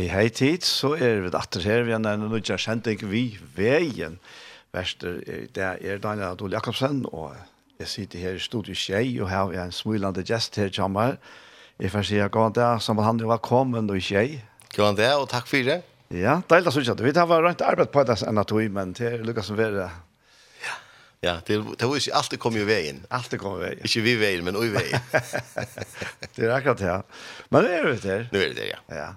Hei, hei tid, så er vi datter her, vi er nødvendig nødvendig kjent ikke vi veien. Verster, det er Daniel Adol Jakobsen, og jeg sitter her i studiet Kjei, og her er en smilende gjest her i Kjammer. Jeg får si at god det, som han var kommet og Kjei. God det, og takk for det. Ja, deilig å synes. Vi tar rundt arbeid på det enn at vi, men det er lykkes som vil Ja, det det var ju alltid kom ju vägen. Alltid kom veien. Inte vi vägen, men oj vägen. det er akkurat det. Ja. Men det är det där. Nu är det där, ja. Ja.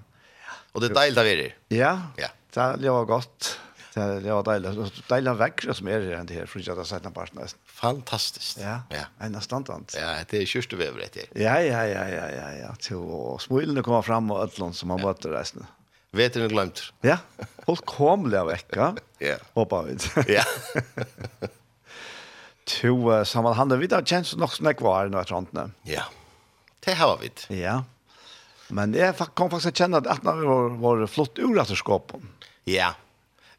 Och det är deilig där vi Ja, ja. det var gott. Det var deilig. Deilig av vekker som er enn det her, for ikke at jeg sett noen parten nesten. Fantastisk. Ja, ja. en standant. Ja, det er kjørste vi over etter. Ja, ja, ja, ja, ja, ja. Til å smilene kommer fram og ødlån som har møtt reisende. Vet du glemt? Ja, fullkomlig av vekka. Ja. Håper vi. Ja. To uh, sammanhandel, vi har kjent nok som jeg var i noe Ja, det har vi. Ja. Men jeg kom faktisk att känna att när vi var, var flott ur etter skåpen. Ja.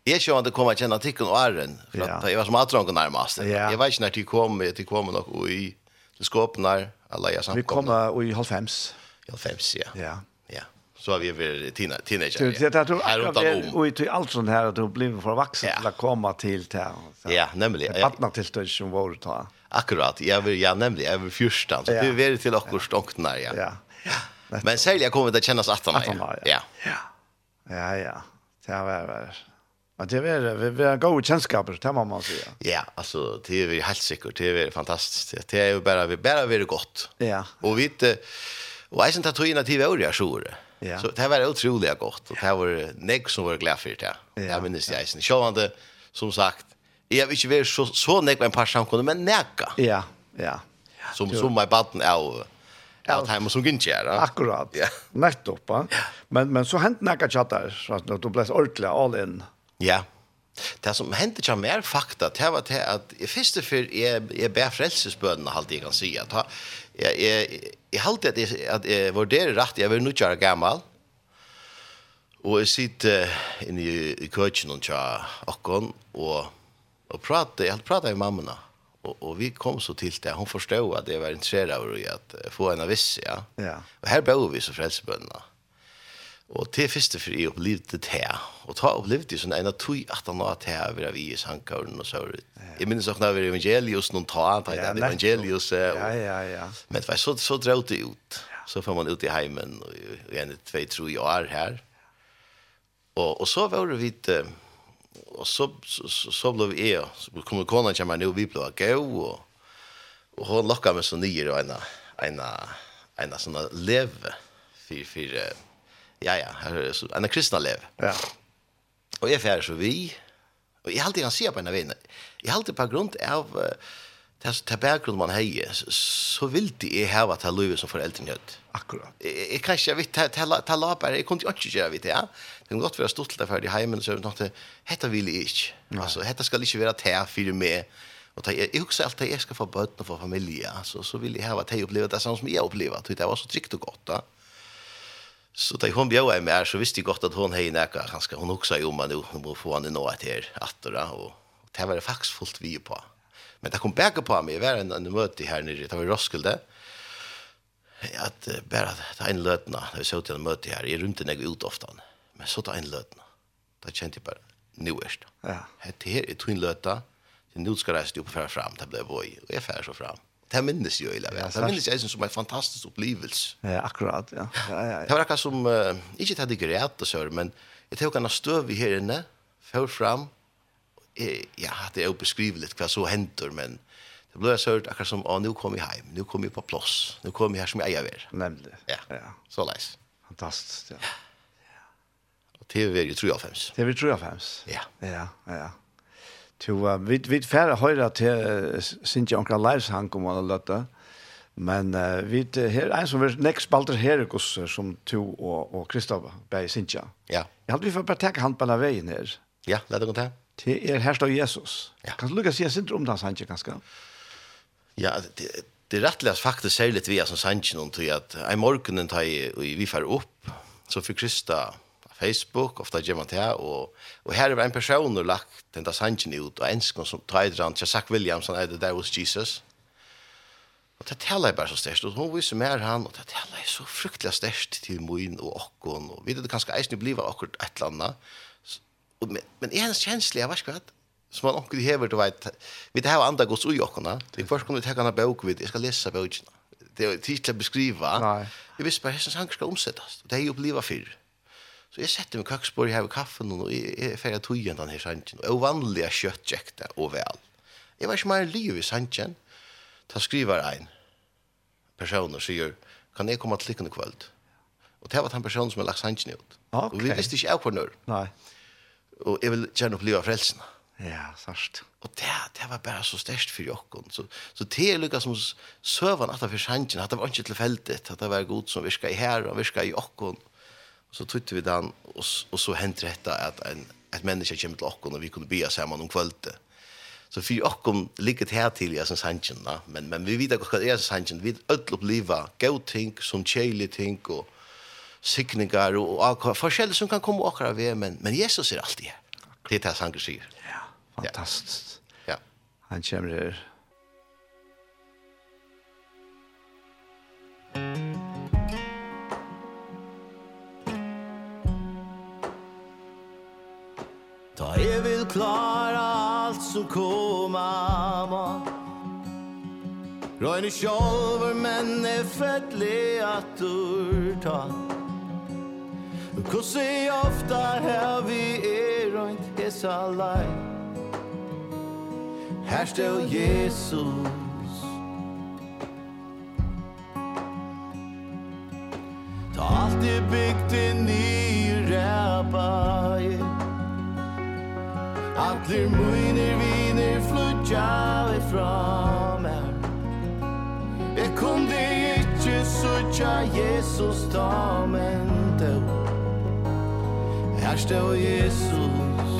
Jag känner att det kommer att känna ticken och ärren. För att ja. jag var som att dra närmast. Ja. Jag vet inte när det kom, Det kom nog i skåpen när alla jag samt Vi kom uh, i halvfems. I halvfems, ja. Ja. Ja. Så har vi varit tina, teenager. Ja. Det, jag tror att vi och i allt sånt här att du blir för vuxen ja. till att komma till det. Ja, nämligen. Det vattnar till det som var att ta. Akkurat. Jag vill, ja, nämligen. Jag vill fyrstan. Så ja. det är väldigt till och stångt när, ja. Ja. Ja. Men sälja kommer det kännas att han Ja. Ja. Ja, ja. Det var väl. Men det var vi vi har goda känskaper, det man säga. Ja, alltså det är vi helt säkert, det är fantastiskt. Det är ju bara vi bara vi är gott. Ja. Och vi inte och jag inte tror att det var ju så. Ja. Så det var otroligt gott och det var näck som var glad för det. Jag minns det isen. Sjövande som sagt, jag vill inte vara så så näck med en par samkomna men näcka. Ja, ja. Som som my button out. Ja, det hemma som inte är. Akkurat. Ja. Nettopp. Men men så hänt några chattar så att du blev ordla all in. Ja. Det som hände jag mer fakta det var det att i första för jag, jag ber bärfrälsesbönen halt jag kan säga att jag är jag halt att att var det rätt jag vill nu köra gammal. Och jag sitter inne i köken och tja och och och pratar jag pratar med mammorna. Mm Og, og vi kom så till det hon förstod att det var interessert av att få en avis ja. Ja. Och här bor vi så frälsbönderna. Og til første fri jeg opplevde det her. Og ta opplevde det sånn en av tog at han var til over av i sankaren og så ut. Jeg minnes også når evangelius noen ta han, ja, evangelius. Og, ja, ja, ja. Men det var så, så drøt det ut. Så får man ut i heimen og, og en, två, tre år her. Og, og så var det vidt... Uh, og så så, så, så blev jag så kommer konan kommer nu vi blev gå och och hon lockar mig så nyer och ena ena ena såna lev för för ja ja här en kristna lev. Ja. Och jag färd så vi och jag alltid kan se på en vän. Jag alltid på grund av Det ta bakgrund man heje så vill det är här vad ta lösa som föräldern hött. Akkurat. Jeg kan ikke, jeg vet ta ta lapar jeg kunne ikke gjøre vet ja det kan godt være stort til det ferdig heimen, så er det noe, hette vil jeg ikke. Altså, hette skal ikke være til for meg. Og ta, jeg, jeg husker alt det jeg skal få bøten og få familie, så, så vil jeg ha at jeg opplever det samme som jeg opplever, for det var så trygt og godt da. Så da hun bjør meg mer, så visste jeg godt at hun hei nekka, kanskje hun også jo, men hun må få henne nå etter atter, og, och det var det faktisk fullt vi på. Men det kom begge på meg, jeg var en, en møte her nere, det var i Roskilde, at uh, bare ta inn løtene, da vi så til en møte her, jeg rymte nek ut ofte henne. Men så ta en løtene. Da kjente jeg bare, nu er det. Ja. Det her er tog en løtene, så nu skal jeg reise opp og fære frem, det ble vøy, og jeg fære så frem. Det minnes jo, eller? Ja, det minnes jeg som en fantastisk opplevelse. Ja, akkurat, ja. ja, ja, ja. Det var akkurat som, uh, ikke til det greit og så, men jeg tok en støv i her inne, før frem, jeg, ja, det er jo beskrivelig hva så henter, men det ble så hørt akkurat som, å, nå kom jeg hjem, nå kom jeg på plass, nå kom jeg her som jeg er. Nemlig. Ja, ja. så leis. Fantastisk, ja. ja. Og det var i 3,5. Det var i 3,5? Ja. Ja, ja. To, uh, vi, vi færre høyre til uh, Sintje Onkra Leivshang om alle løtta. Men uh, vi her en som er nekst spalter her som to og, og Kristoff bei Sintje. Ja. Jeg hadde vi for bare takke han på denne veien her. Ja, det er det godt her. Til er herst av Jesus. Ja. Kan du lukke si Sintje om det, Sintje, ganske? Ja, det, det er rettelig faktisk særlig vi er som Sintje noen til at en morgenen tar vi fer opp, så fikk Kristoff Facebook, ofta gjør man det og, og her er en person som lagt den der sangen ut, og ensken som tar han til Zach Williams, han er det der hos Jesus. Og det taler jeg bare så størst, og hun viser mer han, og det taler jeg så fryktelig størst til min og okken, og vi vet det kanskje eisen i blivet akkurat et eller annet, og, men, men en kjenslig, jeg vet ikke hva, som man onkel hever, du vet, vi det her var andre gods ui okkona, det er først kom vi ta av bøk vid, jeg skal lese bøkina, det er tid til å beskriva, jeg visste bare, hessen sanger skal omsettes? og det er jo bliva fyrir, Så jeg setter meg kaksbord, jeg har kaffen, og jeg er ferdig tog igjen denne sannsjen. Og vanlige kjøttjekter og vel. Jeg var ikke mer liv i sannsjen. Da skriver en person og sier, kan jeg komme til lykken i kveld? Og det var den personen som har lagt sannsjen ut. Okay. Og vi visste ikke jeg på når. Nei. Og jeg vil gjerne oppleve frelsene. Ja, sørst. Og det, det var bare så størst for jokken. Så, så det er lykket som søvann at det var sannsjen, at det var ikke tilfeldig, at det var god som virka i her og virka i jokken. Og så tyckte vi den och, och så hände detta att en ett människa kommer till oss och vi kunde be samman om kvällte. Så för oss kom liket här till jag som sanchen va men men vi vet att det som sanchen vi öll uppleva go think som chili think och signingar och och forskjell som kan komma och vara men men Jesus är alltid här. Det är det han säger. Ja, fantastiskt. Ja. Han kommer här. Thank you. Ta jeg vil klara alt som koma må. Røyne sjolver, men er fettlig at du ta. Kossi ofta her vi er røynt hesa lei Her stå Jesus. Ta alt er bygd i ræpa, yeah Atler munir viner flutja vi fra meg Jeg kunde ikkje sutja Jesus da men då Her stod Jesus.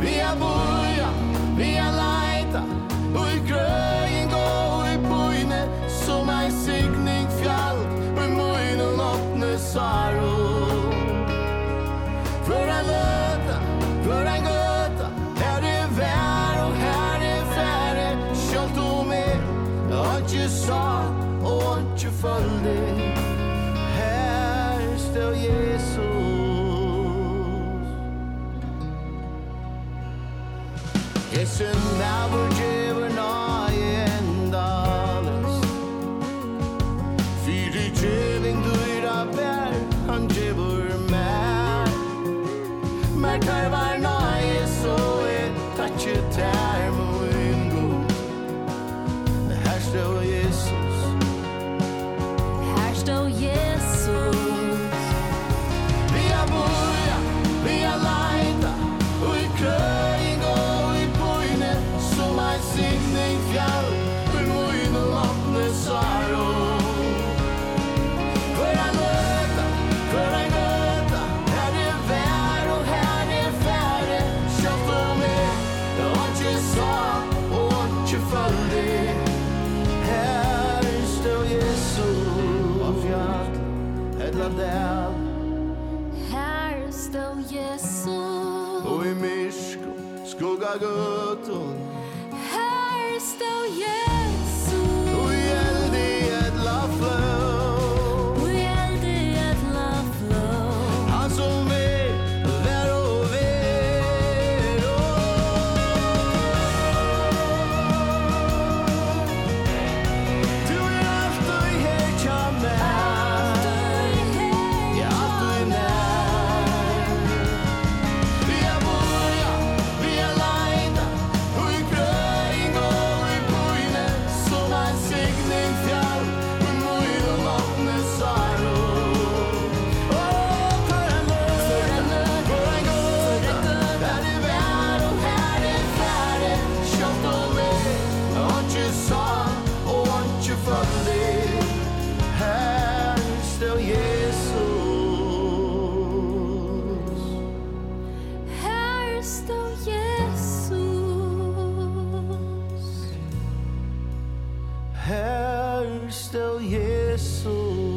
Vi er bor good to Христов Jesus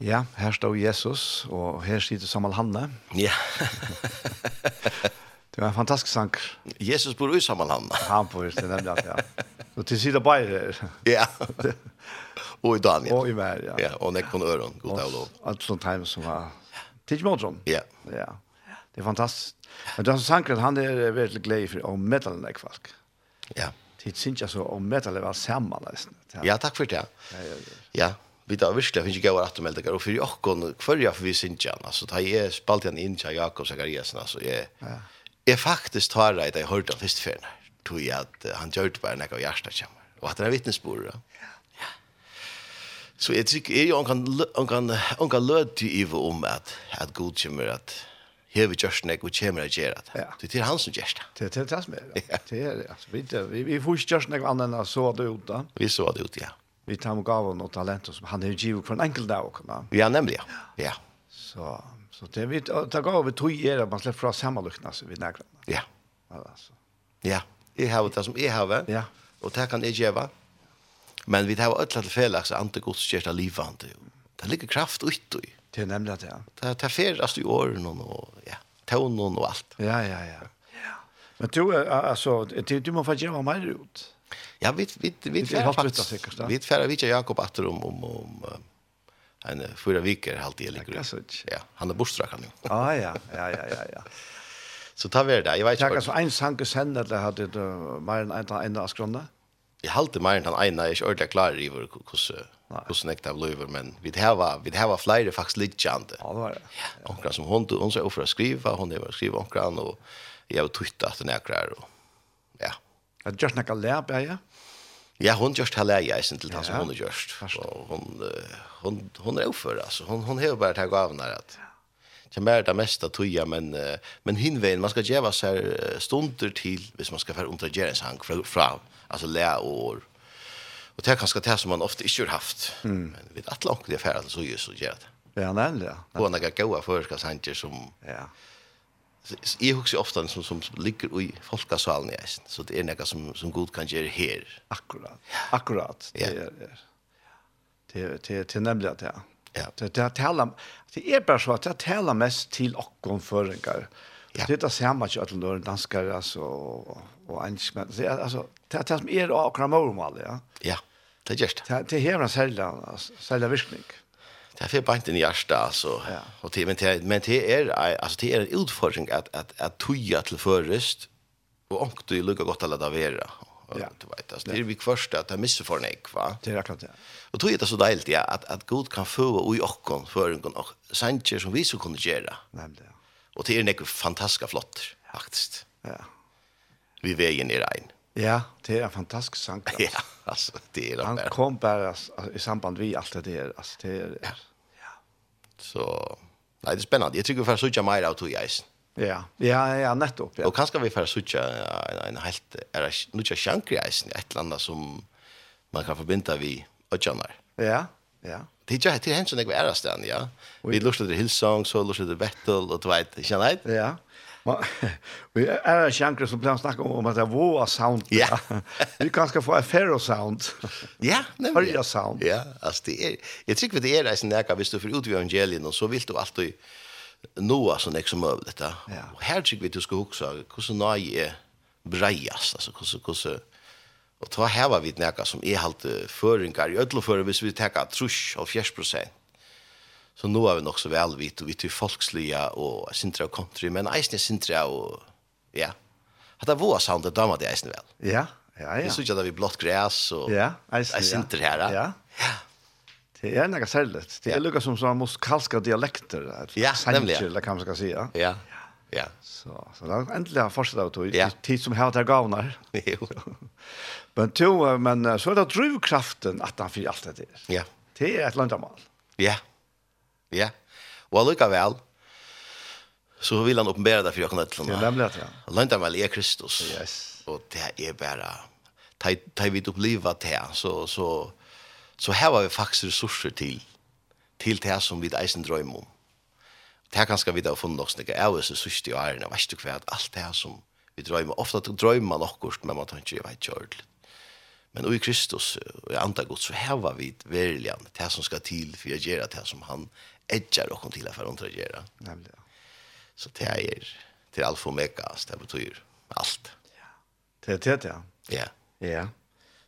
Ja, her står Jesus, og her sitter Samuel Hanne. Ja. det var en fantastisk sang. Jesus bor i Samuel Hanne. Han bor i Samuel Hanne, ja. Og til sida bare Ja. Og i Daniel. Og i Mer, ja. Ja, og Nekon Øron, god dag og lov. Alt sånt time som var... Tidsimotron? Ja. Ja. Det är fantastiskt. Men det är så sankret, han är väldigt glad för om metal är folk. Ja. Det syns jag så om metal är väl samman nästan. Ja, tack för det. Ja, ja, ja. ja. Vi tar virkelig, finnes ikke gøyere at du melder deg, og for jokken, hver jeg for vi synes han, altså, da jeg spalte han inn til Jakob Zakariasen, altså, jeg, jeg faktisk tar det, jeg hørte han først før, tog jeg at han gjør det bare når jeg hjertet kommer, og at det er vittnesbord, ja. Så jeg tycker är jag kan kan kan löd till Eva om at, at god kommer at, hever gjørst nek og kjemer at gjerra det. Det er han som gjørst det. Det er det som er det. Det er det. Vi, vi, vi får ikke gjørst nek annet så det ut. Vi så det ut, ja. Vi tar med gaven og talenter som han er givet for en enkel dag. Ja, nemlig, ja. ja. Så, så det vi tar gaven tog er att man slipper fra sammenlukna seg vid negra. Ja. Altså. Ja, jeg har det som jeg har, ja. og det kan jeg gjøre. Men vi tar alle til felaks antigodskjørsta livvandet. Det ligger kraft ut i. Det er nemlig det, ja. Det er ferdig i åren og ja, tånen og alt. Ja, ja, ja. ja. Men du, altså, du, du må få gjøre mer ut. Ja, vi, vi, vi, færa faktisk. Vi færa vi ikke Jakob atter om, om, om en fyra viker halt i ligger. Ja, han er bostrak han jo. Ah, ja, ja, ja, ja, ja. Så ta vi det, jeg vet ikke. Takk, altså, en sanke sender det hadde du mer enn en av skrona? Jeg halte mer enn han ene, jeg er ikke ordentlig klar i hvor Och snäckt av men vi det här var vi det här var flyger faktiskt lite jante. Ja, det var det. Ja, som hon hon så ofta skriva, hon det var skriva hon kan och jag har att den är klar och ja. Att just näka lärb ja. Ja, hon just har lärt jag sen till han som hon just. Och hon hon hon är oför alltså hon hon har bara tagit av när att Det mer det mesta tuja men men hinvägen man ska ge sig stunder till hvis man ska för interagera sank från alltså lä och Och det är kanske det som man ofta inte har haft. Mm. Men vid att långt det färdas så just så gör det. Ja, nämligen. Och några goda förska sanjer som Ja. Jeg husker ofta som som ligger i folkesalen i Eisen. Så det är noe som som god kan gjøre her. Akkurat. Akkurat. Det är det det det nämligen det. Ja. Det det talar det är bara så att det talar mest till och om förringar. Ja. Det är samma sak att de danskar alltså och engelsmän. Det är alltså det tas med er och mål, ja. Ja. Det är just. Det det här är sällan sällan virkning. Det är för banken i Arsta alltså. Ja. Och det men det men det är alltså det är en utfordring att att att toja till förrest och ångt du lukker godt alle där være, Ja. Du vet alltså det är vi først, att det er misse for nej va. Det är klart det. Och tror jag det så deilig, ja att att god kan få och i och kon för en sanger som vi så kunde göra. Nämligen. Og det er nekko fantastiska flott, faktisk. Ja. Vi veien er regn. Ja, det er en fantastisk sang. Altså. Ja, altså, det er det. Han kom bare altså, i samband med alt det der. Altså, det er, ja. ja. Så, nei, det er spennende. Jeg tror vi får sutja mer av tog eisen. Ja, ja, ja, nettopp. Ja. Og kanskje vi får sutja en, en helt, er det noe sjankre eisen, et eller annet som man kan forbinde vi ødjanar. Ja, ja. Ja. Det är det hänt så något är stan, ja. Vi lustade det Hillsong så lustade det Vettel och vet, känner nej? Ja. Vi är en chankre som plan snacka om att det var sound. Ja. Vi kan kanske få en ferro sound. Ja, nej. Har sound. Ja, alltså det är jag tycker det är det som näka visst du för utgör evangelien och så vill du alltid noa så näck som möjligt. Ja. Och här tycker vi du ska också hur så nej breias alltså hur så hur Og ta heva vi nekka som er halt føringar i ødloføre hvis vi tekka trus og fjers prosent. Så nå er vi nok så velvit, og vi til folkslige og sintra og country, men eisne sintra og, ja. Hatta våa soundet damer det eisne vel. Ja, ja, ja. Jeg synes ikke at vi blått græs og ja, eisne, sintra her. Ja, ja. Det er nekka særligt. Det er lukka som sånn muskalska dialekter. Ja, nemlig. Eller hva man skal si, ja. Ja, ja. Så, så det er endelig å fortsette av tog. Ja. Tid som hevder gavnar. Jo. Men, to, men så er det drivkraften at han fyrer alt det der. Ja. Det er et landamal. Ja. Ja. Og allikevel, så vil han oppenbære det for jeg kan nødt til. Ja, nemlig at ja. Landamal er Kristus. Yes. Og det er bare, tar vi oppleva det, så, så, så her var vi faktisk ressurser til, til det som vi eisen drømmer om. Det her kanskje vi da har funnet oss, det er jo så sørste i årene, vet du hva, alt det her som vi drømmer, ofte drømmer man akkurat, men man tar ikke, jeg vet ikke ordentlig. Men i Kristus og i andre gott så hever vi verkligen det som ska till för att göra det som han edgar och till för att göra. Nämligen. Så det er till alfa og omega, det betyr allt. Ja. Det er det, ja. Ja. Ja.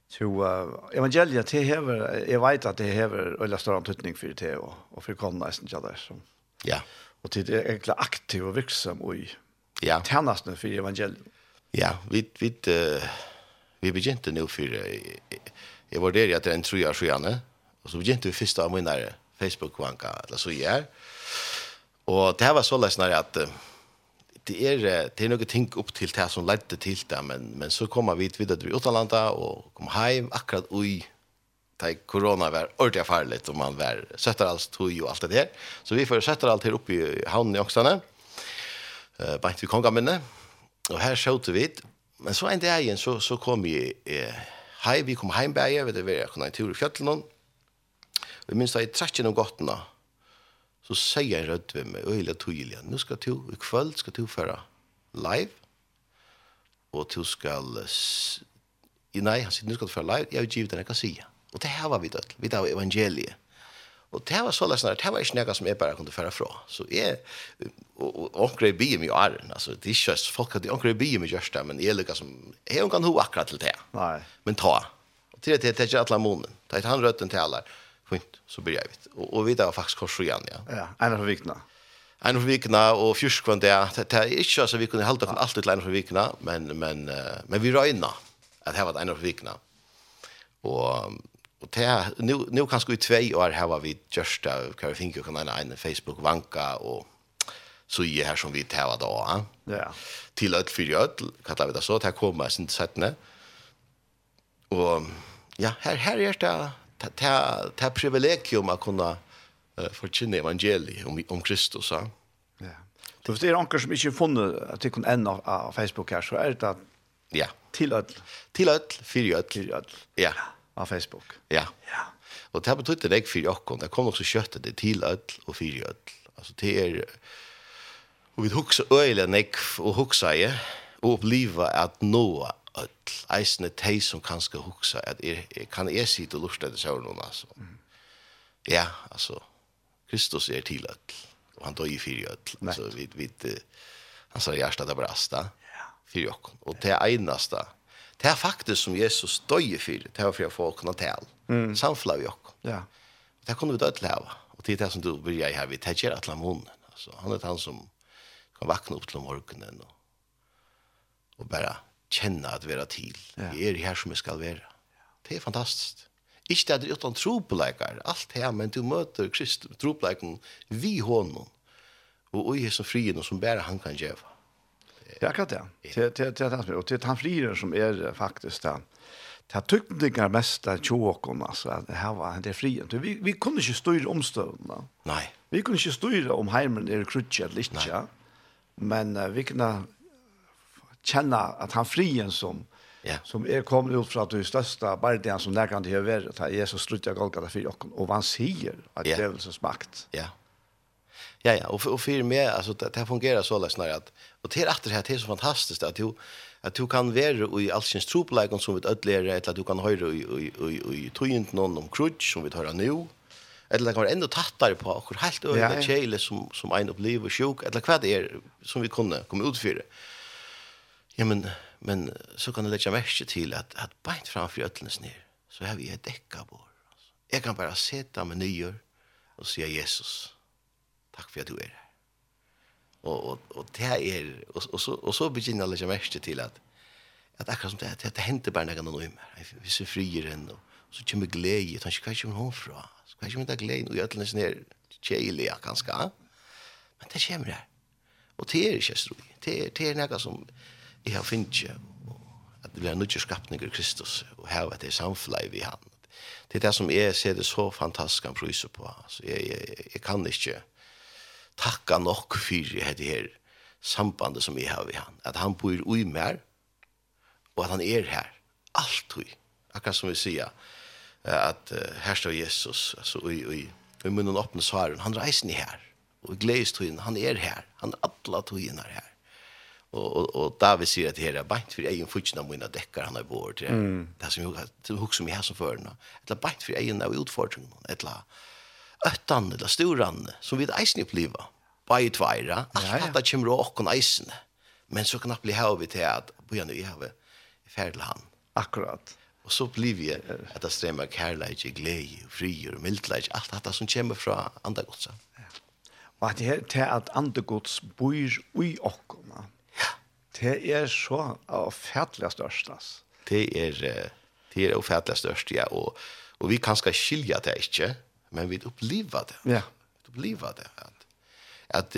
Så uh, evangeliet det hever, jeg vet at det hever øyla større antutning for det og, og for kånden nesten ikke der. Så. Ja. Og til det er egentlig aktiv og virksom og i ja. tjenestene for evangeliet. Ja, vi, vi, uh, Vi begynte nå för jag var där i att det er en tru av så begynte vi första av mina Facebook-vanka, eller så är. Och det här var så läsnare att det är det är något ting upp till det som ledde till det, men, men så kommer vi vidare till utlanda och kom hem akkurat oj ta corona var ordentligt farligt om man var sätter alls tog ju allt det där. Så vi får sätta allt här uppe i hamnen i Oxarna. Eh uh, bant vi kongaminne. Och här sköt vi men så en dag igjen, så, så kom vi eh, hei, vi kom hem bäge, vi var en tur i fjällen. Vi minns da i tracken och gottene, Så säger jag röd vid mig, öjla tydliga, nu skal du, i kväll skal du føre live. og du skal, nei, han sier, nå skal du føre live, jeg vil givet den jag kan si. Og det her var vi dött, vi tar evangeliet. Og det var så läsnar, det var ikke noe som jeg bare kunne føre fra. Så jeg, og omkring jeg byen mye åren, altså, det er ikke så folk at hadde omkring i byen i Gjørsta, men jeg lykker som, jeg kan ho akkurat til det. Nei. Men ta. Og til det, det er ikke alle månen. Ta et han røtten til alle. Fint, så blir jeg vidt. Og, og vi var faktisk kors igjen, ja. Ja, en av vikene. En av vikene, og fjørskvann det, det er ikke, så vi kunne holde oss alltid til en av vikene, men, men, men vi røyna at det var en av vikene. Og Och det nu nu kan ska i två år här var vi just där kan vi finka kan en Facebook vanka och så i här som vi tävlar då. Ja. Till öll för öll kallar vi det så att här kommer sen sättne. Och ja, här här är det det det privilegium att kunna förkynna evangeliet om om Kristus, ja. Ja. Så det är anker som inte funnit att det kan ända av Facebook här så är det att ja. Till öll. Till öll, för öll. Till öll. Ja. Av Facebook. Ja. Ja. Og det har det ikke for dere. Det kom også kjøttet det til ødel og for ødel. Altså det er... Og vi hukser øyelig nekk og hukser jeg og oppleva at noa öll, eisne tei som kanskje huksa at er, er, kan jeg sitte og lurte det sjøren noen, altså. Ja, altså, Kristus er til öll, og han døg i fyrir öll, altså, vi, vi, han sa hjertet det brasta, fyrir okken, og det er einasta, det er faktisk som Jesus døg for, det er for å få kunne tale. Mm. Samfla vi også. Ja. Det kunne vi død til hava. Og det er det som du blir jeg her, vi tar ikke alle måneden. Altså, han er han som kan vakna opp til morgenen og, og bare kjenne at vi er til. Ja. Vi er her som vi skal være. Det er fantastisk. Ikke det er utan tropleikar, alt her, men du møter Kristus, tropleikaren, vi hånden, og i som frien, og som bare han kan gjøre. Ja, akkurat det. Det er det han Og det er han frier som er faktisk det. Det er tyktninger mest av tjåkene, altså. Det her var det frien. Vi, vi kunne ikke styre omstøvende. Nei. Vi kunne ikke styre om heimen er krutje eller ikke. Men uh, vi kunne kjenne at han frien som Ja. Som er kommet ut fra det største bardian som nærkant i høver, at Jesus strutt av Golgata 4 og han sier at ja. så makt. Ja. Ja, ja, och och för mig alltså det här fungerar så läs när att och det är det här det är så fantastiskt att du att du kan vara i allsins troplägen som vi ödlera eller att du kan höra i i i i tojent någon om crutch som vi tar nu eller det kan vara ändå tattare på och helt över det kjele som som en upplever sjuk eller vad det är som vi kunde komma ut för. Ja men men så kan det lägga märke till att att bänt framför öllens ner så har vi ett däckabor. Jag kan bara sätta mig nyer och säga Jesus. Takk for at du er her. Og, og, og det er, og, og, så, og så begynner alle verste til at, at akkurat som det, det, det henter bare noe noe mer. Vi ser frier henne, og så kommer glede, og tenker, hva kommer hun fra? Hva kommer det glede? Og jeg er sånn her kjeilige, kanskje. Men det kommer her. Og det er ikke strøy. Det er, det er noe som jeg har finnet ikke, at det blir nødvendig skapning av Kristus, og her at det er samfunnet vi har. Det er det som jeg ser det så fantastisk han pryser på. Altså, jeg, jeg, jeg kan ikke takka nok fyrir hette her sambandet som jeg har vi han. At han bor ui mer, og at han er her. Alt ui. Akkurat som vi sier, at uh, her står Jesus, altså ui, ui, ui munnen åpne svaren, han reisn i her. Og gledes tøyen, han er her. Han er atla tøyen er her. Og, og, og David sier at her er beint for egen futsina munna dekker han er bort. Det er som jeg hugsa som jeg har som førende. Et eller beint for egen av utfordringen. Eller öttan eller storan som vi eisen uppleva. Bara tvära. Att det kommer och kon eisen. Men så kan bli här vid att på nu i have färdel han. Akkurat. Och så blir vi att det strömmar kärlek, glädje, fri och mildhet. Allt det som kommer från andra godsa. Ja. Og at det her til at andre gods bor i okkona. Ja. Det er så avfætlig størst, ass. Det er, det er avfætlig størst, ja. Og, og vi kan skal skilja det ikke men vi upplever det. Ja. Vi upplever det. Att, att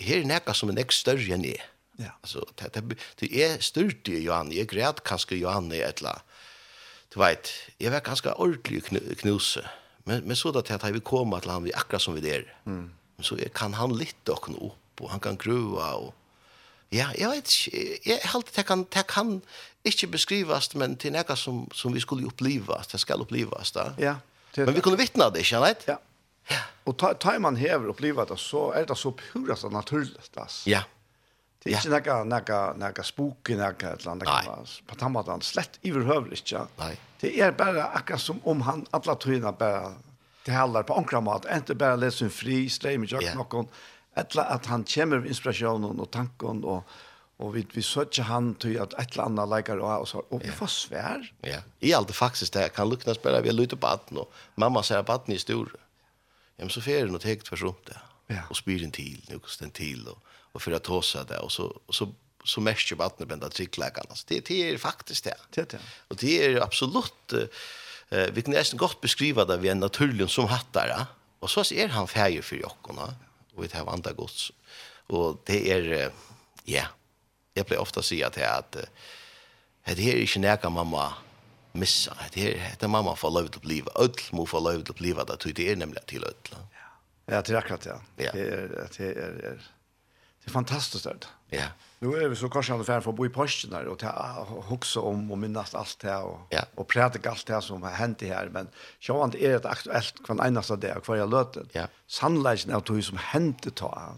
här är näka som en extra större än är. Ja. Alltså, det, det, det är stört i Johan. Jag grät kanske Johan i ett la. Du vet, jag var ganska ordentlig knuse. Men, men så att jag vi kommer att han vi akkurat som vi är. Mm. Men så kan han lite och upp och han kan gruva och Ja, jag vet. Jag har alltid kan, det kan inte beskrivas, men till något som, som vi skulle uppleva. Det ska upplevas. Da. Ja. Men vi kunde vittna det, ikke sant? Ja. Och ta, ta man häver uppleva det så er det så pura så naturligt. Alltså. Ja. Det är inte några, några, några spook i några ett land. På tammadan, slett överhövligt. ikke. Nej. Det är bara akkurat som om han alla tyna bare, det handlar på ankra mat. Inte bara läsa en fri, sträj med jag yeah. noen, Eller att han kommer med inspirationen och tanken och Og vi, vi søtter han til at et eller annet leker og, og så, og vi får svær. Ja, i alt det faktisk, det kan lukne spørre, vi har lyttet på atten, og mamma sier på atten i stor. Ja, men så fer det noe tegt for sånt det. Ja. Og spyr en til, nu kost den til, og, og for å ta seg det, og så, og så, så mest jo på atten blant det Det, det er faktisk det. Det er det. Og det er absolutt, uh, vi kan nesten godt beskrive det vi en naturlig som hattar, og så er han ferdig for jokkene, og vi tar vandre gods. Og det er, ja, uh, yeah jag blir ofta säga si att det här er ikke näka mamma missa. Det här det mamma får lov å bli ødel må få lov å bli det det är nämligen till ødel. Ja. Ja, det er akkurat ja. Det är det är, er, det är fantastiskt det Ja. Nu är vi så kanske han för att bo i posten där och ta huxa om och minnas allt det här och ja. och prata allt det här som har hänt här men så det är ett aktuellt kvar enaste där kvar jag löten. Ja. Sannolikt att det som hände ta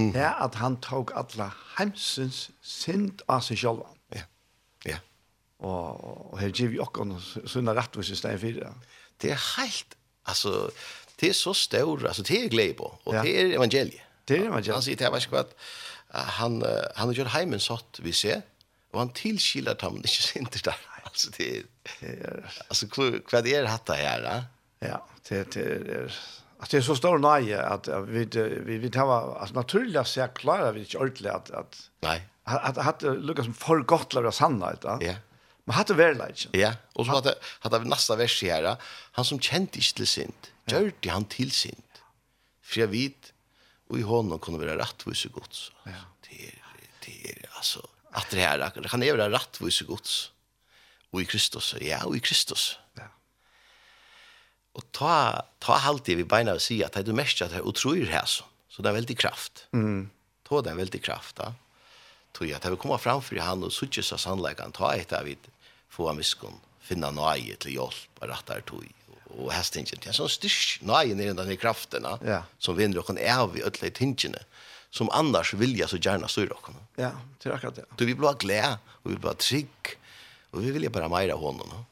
mm. er at han tog alla hemsens synd av seg sjálva. Ja. Ja. Og, og her gir vi också sunna rettvis i stedet fyrir. Det er helt, altså, det er så stor, altså, det er glede på, og ja. det er evangeliet. Det er evangeliet. Han sier, til, jeg vet ikke hva, han, han har gjort heimen sånn vi ser, og han tilskilar dem ikke synder der. Altså, det er, altså, hva er dette her, da? Ja, det det er, Alltså det är så stor nöje att vi vi vi tar alltså naturligt så klara vi inte ordentligt att att nej att hade Lucas som för gott lära sanna ut va. Ja. Men hade väl lite. Ja. Och så hade hade vi nästa vers här han som kände inte till synd. Gjorde han till synd. För jag vet och i honom kunde vara rättvis och gott. Ja. Det det är alltså att det här kan det vara rättvis och gott. Och i Kristus, ja, och i Kristus. Ja. Og ta, ta alltid vi beina og si at det er mest at det er utroer her så. Så det er veldig kraft. Mm. Ta det er veldig kraft da. Tog at det vil komme framfor han og suttje seg sannleggene. Ta et av vidt få av miskun Finna nøye til hjelp og rettere tog. Og hestingen. Det er sånn styrk nøye nere denne kraften da ja. som vinner okken av i ødelig tingene som annars vilja så gjerne styr okken. Ja, det är akkurat det. Du, vil bli glada og vi vil bli trygg og vi vil bare meira hånden. No?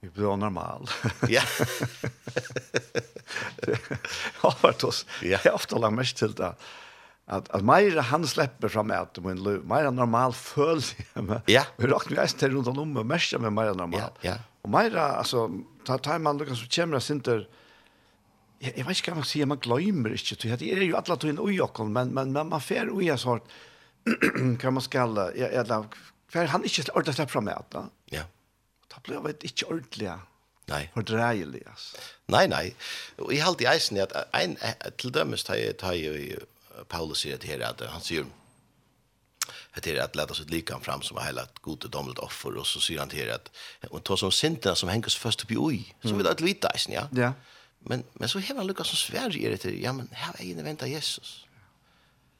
Vi blir normal. Ja. Ja, vart oss. Ja. Jag har ofta lagt mest till det. Att, att Meira han släpper fram att men Meira normal föll. Ja. Vi rakt vi äst runt om och mest med Meira normal. Ja. ja. Och Meira alltså ta tar man Lucas och Chemra center. Jag, jag vet inte vad man säger, man glömmer inte. Det är ju alla tog i jocken, men, men, men man får oja sort kan man skalla, eller hver han ikke ordentlig slipper fra meg, da. Da ble jeg ikke ordentlig, Nei. For dreilig, altså. Nei, nei. Og jeg halte i eisen at en, til dømes tar jeg, tar jeg Paulus sier det her, at han sier at det er at leta sitt likan fram som er heilat god og domlet offer, og så sier han til her at hun tar som sintina som henger så først oppi ui, så vil alt vite eisen, ja. Ja. Men, men så hever han lukka som sverre i det ja, men her er inne venta Jesus.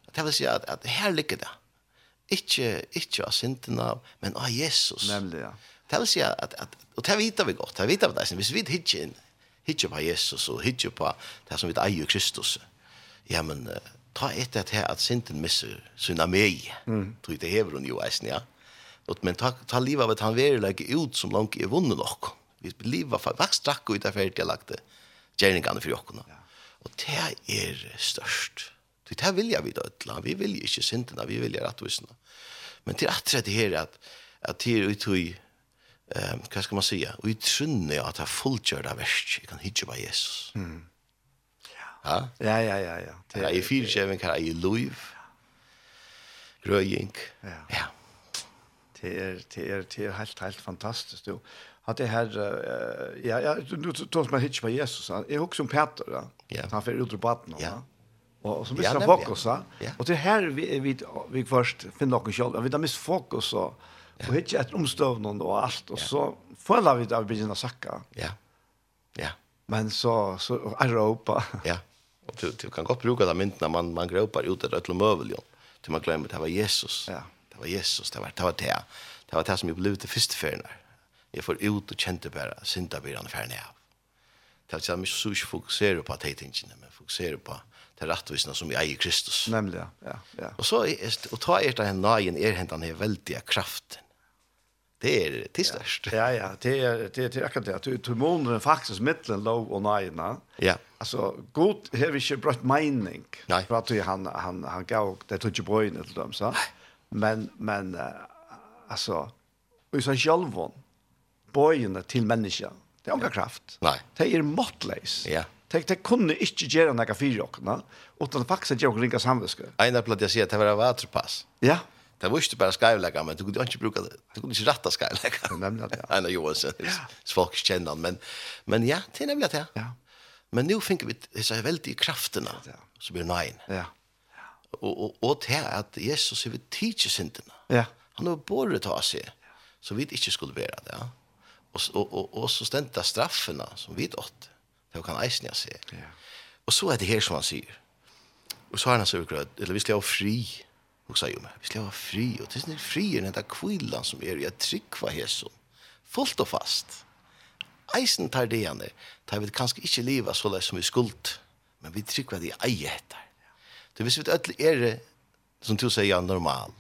At jeg vil si at, at her ligger det. Ikke, ikke av sintina, men av Jesus. Nemlig, ja. Det vil si at, at og det vet vi godt, det vet vi det, hvis vi hitje inn, hittir på Jesus og hitje på det som vi eier Kristus, ja, men uh, ta etter at her at synden misser syna meg, mm. tror det hever hun jo eisen, ja. Og, men ta, ta livet av at han verilegger ut som langt er vunnet nok. Vi livet av at drakk ut av ferdiglagte gjerningene for jokkene. Ja. Og det er størst. Det her vilja vi da ødela. Vi vilja ikke syndene, vi vilja rettvisene. Men til at det her at, at det er uttøy ehm vad ska man säga och i trunne att ha fullgjorda verk kan hitcha by Jesus. Mm. Ja. Ja ja ja ja. Det är fyra skäven kan i liv. Gröjing. Ja. Ja. Det är det är det är helt helt fantastiskt då. Att det här ja ja du tog man hitcha by Jesus. Jag också om Peter. Ja. Han för ut på batten. Ja. Och så missar fokus. Och det här vi vi vi först finner något själv. Vi har missat fokus så og hittje etter omstøvnen og alt, og så føler vi det av begynne å sakke. Ja, ja. Men så, så er det oppe. Ja, og du, du kan godt bruke de myntene man, man grøper ut etter et lømøveljon, til man glemmer det var Jesus. Ja. Det var Jesus, det var det. Var det. det var det som jeg ble til første ferien her. Jeg får ut og kjente bare syndabyrene ferien av. Det er ikke så ikke fokusere på de tingene, men fokusere på det rettvisene som jeg eier Kristus. Nemlig, ja. ja, ja. Og, så, og ta er det her nøyen, er hentan her veldige kraften Det är det störst. Ja ja, det är det är akkurat det. Du du månar faktiskt mellan lov och nejna. Ja. Alltså god har vi inte brött mening. För att han han han gav det tror inte bröden till dem så. Men men alltså och så självon bojen till människan. Det har kraft. Nej. Det är måttlös. Ja. Det det kunde inte göra några fyra och utan faktiskt jag ringa samviske. Einar platt jag säger att det var vaterpass. Ja. Det var ikke bare skylägga men du kunne ikke bruke det. Du kunne ikke rette rätta Nemlig Nämligen ja. Einar jo så. Folk kjenner han. men men ja, det er nemlig det. Ja. Men nu finner vi disse veldige kraftene, ja. som blir nøyen. Ja. Och Og, og, det är att Jesus ved teacha syndene. Ja. Han har borde ta sig. Så vi ikke skulle være det. Ja. Och og, og, og så stendte straffene som vi åt. Det kan eisen jeg se. Ja. Og så er det her som han sier. Og så har han så gröd, eller vi ska ha fri og sa ju men vi skal ha fri. Och det är fri i den där kvillan som är i att tryckva hässon. Fullt och fast. Eisen tar det igen. Tar vi kanske inte leva så lätt som vi skuld. Men vi tryckva det i etter. Du hvis vi öll är det, som du säger, normal.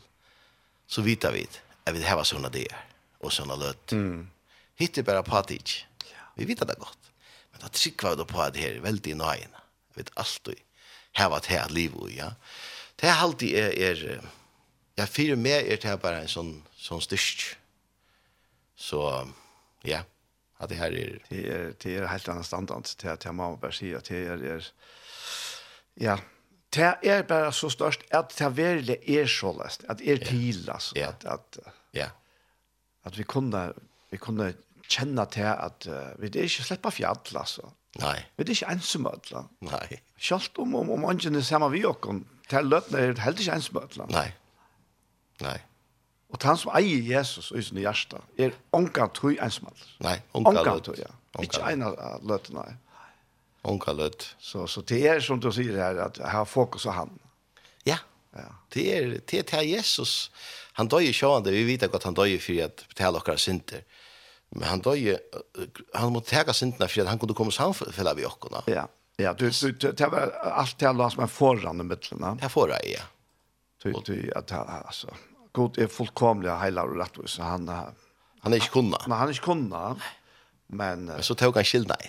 Så vitar vi at vi har sånne det och sånne løt. Mm. Hittar bara patig. Vi vet det gott. Men att tryckva det på det här är väldigt nøyene. Vi vet alltid och här var det här liv och ja. Det er alltid er, er ja, fire med er det bare en sånn, sånn styrst. Så, ja, at det her er... Det er, det er helt annet standard til at jeg må bare si at det er, er ja, det er bare så størst at det virkelig er så løst, at det er til, altså. Ja. At, at, ja. at vi kunne, vi kunne kjenne til at uh, vi er ikke slipper fjall, altså. Nei. Vi er ikke ensomme, altså. Nei. Selv om, om, om andre er sammen vi og kunne Det løtene er heller ikke ens med Nei. Nei. Og han som eier Jesus i sin hjerte er onka tøy ens med Nei, onka tøy. ja. Ikke en av løtene. Onka løt. Så, så det er som du sier her, at jeg har fokus på han. Ja. ja. Det er det er Jesus. Han døg i sjående, vi vet godt han døg i for at betale okkara synder. Men han døg han måtte tega syndene for at han kunne komme samfunnet vi okkona. Ja. Ja, du det var allt det lås man föran i mitten. Jag får det ja. Du du att alltså god är fullkomliga hela och rätt så han han är inte kunna. Nej, han är inte kunna. Men så tog han skillnad.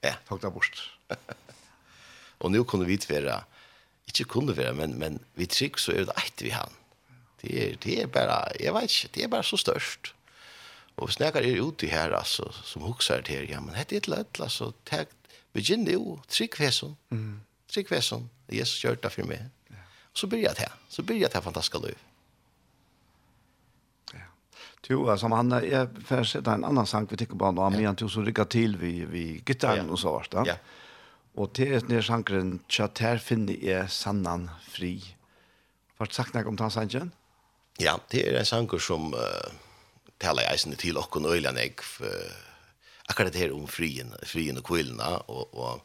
Ja, tog det bort. Och nu kunde vi tvära inte kunde vara men men vi trick så är det ett vi han. Det är det är bara jag vet inte, det är bara så störst. Och snackar är ute här alltså som huxar det här ja men det är ett lätt alltså tag Vi ginn det jo, trygg vesson. Mm. Trygg vesson. Jesus gjør det for meg. Ja. Så blir jeg det. Så blir jeg det fantastiske liv. Ja. Jo, som han, jeg får sette en annan sang vi tenker på nå, men han tog så rikket til vi, vi gittaren ja. og så vart da. Ja. Og til et nere sangren, tja, ter finner jeg sannan fri. Hva sagt deg om den sangen? Ja, det er en sanger som uh, taler jeg til okken og øyne jeg, uh, akkurat det her om frien, frien og kvillene, og, og,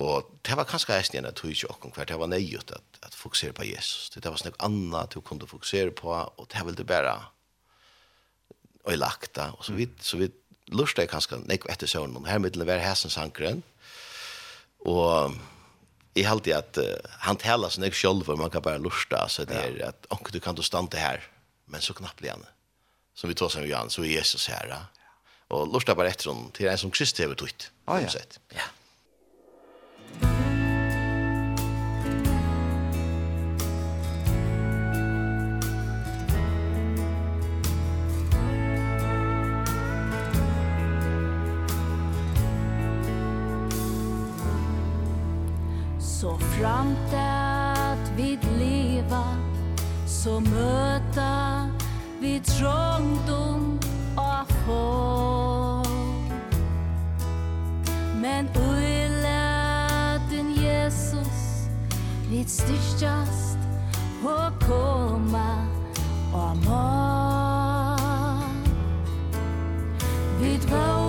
og det var kanskje eisen igjen at hun ikke åkken hver, det var nøyut at, at fokusere på Jesus. Det var snakk annet du kunne fokusere på, og det ville bare og lakta, og så vidt, så vidt lustar kanskje nek etter søvn om her middelen var hæsen sankeren. Og jeg held i at uh, han taler sånn jeg selv man kan bare lusta så det er at onker du kan du stande her men så knapp blir som vi tar som Johan så er Jesus her og lusta bara etter hon til en som Kristi har tutt. Ah, ja. ja. Så framt att vid leva Så möta vid trångdom och få vit styrstjast og koma og mål Vit våg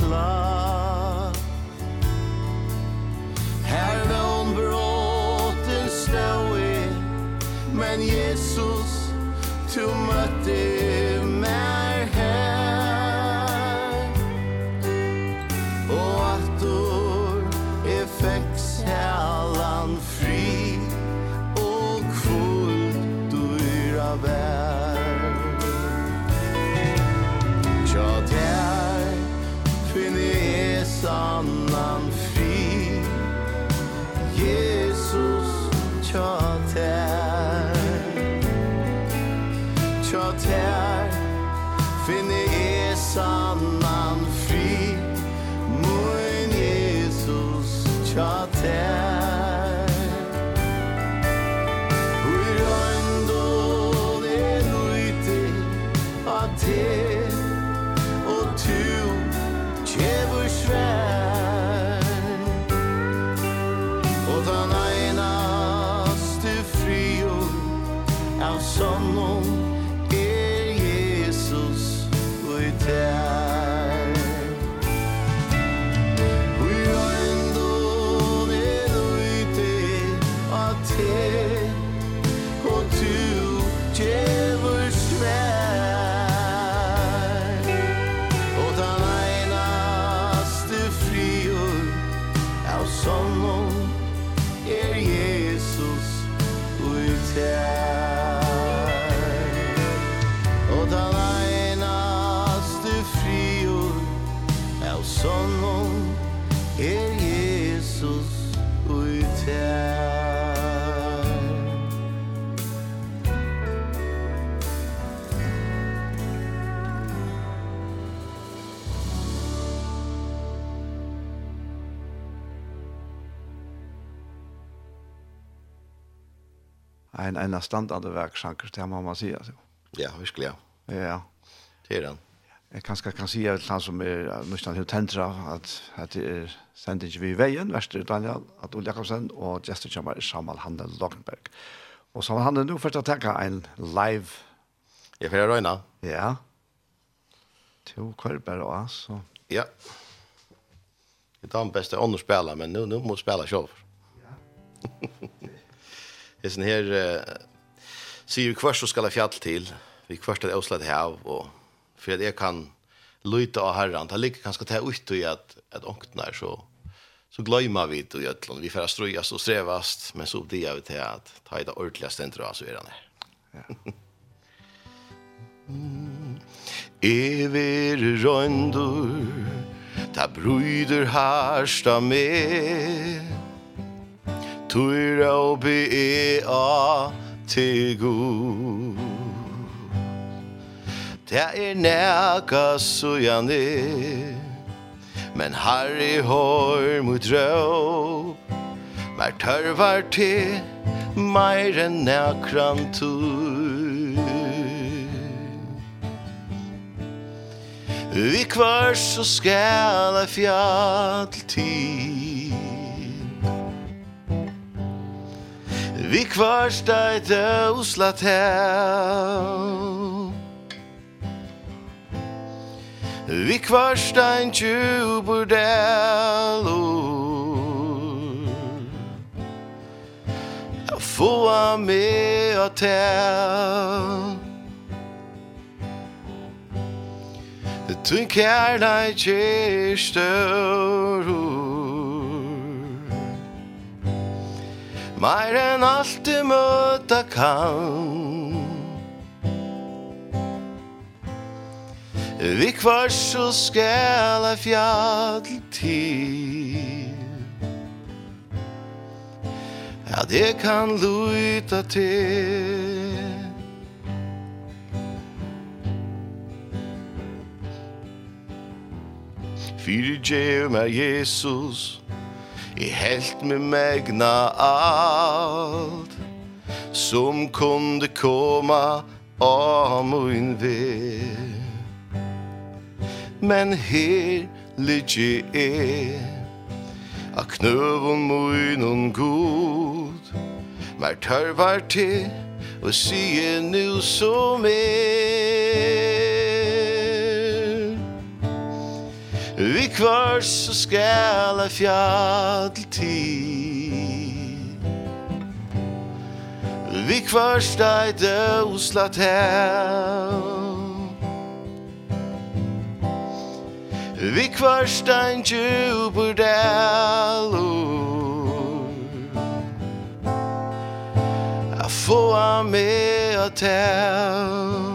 not en en standard verksanker det må man säga så. Ja, verkligen. Ja. Det är den. Jag kanske kan säga ett land som är måste han tentra att att det är sändning vi vägen väster Daniel att Olle Jakobsen och Jester Chamar Shamal Handel Lockberg. Och så han nu första tacka en live Jag får röna. Ja. Till kolpar och alltså. Ja. Det är den bästa andra spelare men nu nu måste spela själv. Ja. Det är sån här eh, syr kvart så skall jag fjall till. Vi kvart är åslat här och för att jag kan luta av herran. Det ligger ganska till ut i att, att ångtnar så så glömma vi det i ötlån. Vi får ströjas och strävast men så det är vi till att ta i det ordentliga ständigt av så är det Ja. Ever røndur Ta bruider harsta med Tui raupi e a te gu Det er neka sujani Men harri hår mot rau Mer tørvar te Meir enn nækran tur Vi kvar så skala fjall til? Vi kvarsta et auslat hel Vi kvarsta en tjubordellor Få a me a tel Tun kærleik er større Mer enn alt du møta kan Vi kvar så skal jeg fjall til. Ja, det kan luta til. Fyrir djev med Jesus. I helt med megna alt Som kunde komma av min vei Men her ligger jeg A knøvun muinun god Mer tørvar til Og sige nu som er. Vi kvörs så skal jeg fjall tid Vi kvörs deg døslat til Vi kvörs deg djuber delor Jeg får meg å tell?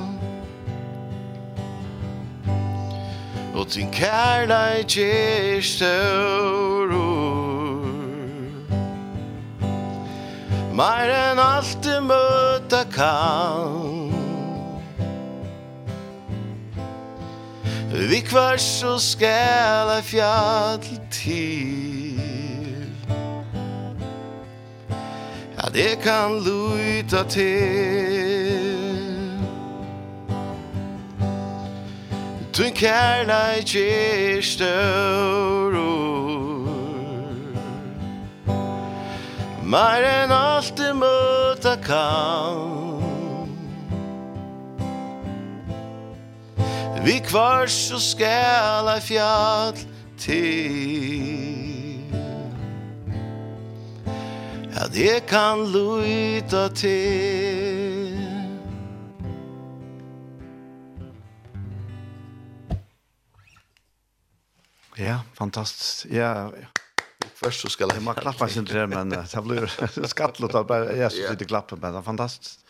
og din kærleik er størur Mer enn alt du møta kan Vi kvar så skal jeg fjall til. Ja, det kan luta til. Tun kærleik er stør Meir enn alt i møta kan Vi kvars så skal ei fjall til. Ja, det kan luta til. Ja, fantastiskt. Ja, Først Först så ska jag hemma klappa sin där men det blir skattlott att bara jag så sitter klappa men det är fantastiskt.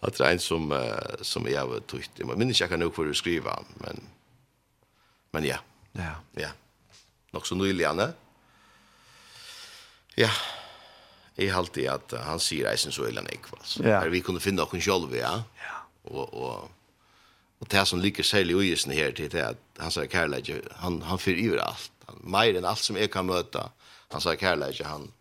Det är en som som jag har tøyt. Jeg minns jag kan nog för att skriva men men ja. Ja. Ja. Nok så nyligen. Ja. Jeg har alltid att han sier isen så illa nek altså. Ja. Vi kunde finna noen själva ja. Ja. Och och Och det som ligger særlig i isen här til det att han sa Karlage han han fyrer iver allt. Han mer enn allt som jeg kan möta. Han sa Karlage han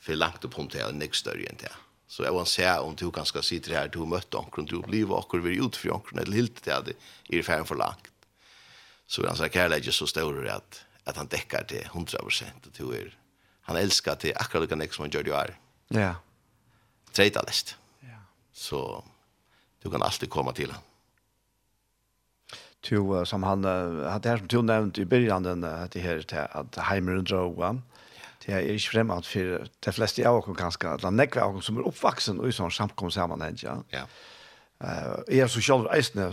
för långt opp om till nästa større enn det. Så jag vill säga om du kan ska det här du mötte om du blir och vi ut för omkring eller helt det er ferdig for för långt. Så han sa Karlage så stor att att han täcker till 100 och du är han älskar til akkurat lika mycket som han gjør det är. Ja. Tredje list. Ja. Så du kan alltid komma till han to, som han, hade det her som du nevnte i början, den, uh, det her til at heimer og droga, det er ikke fremad for de fleste av oss ganske, at han nekker av oss som er oppvaksen og i sånn ja. ja. Uh, jeg er så selv eisende,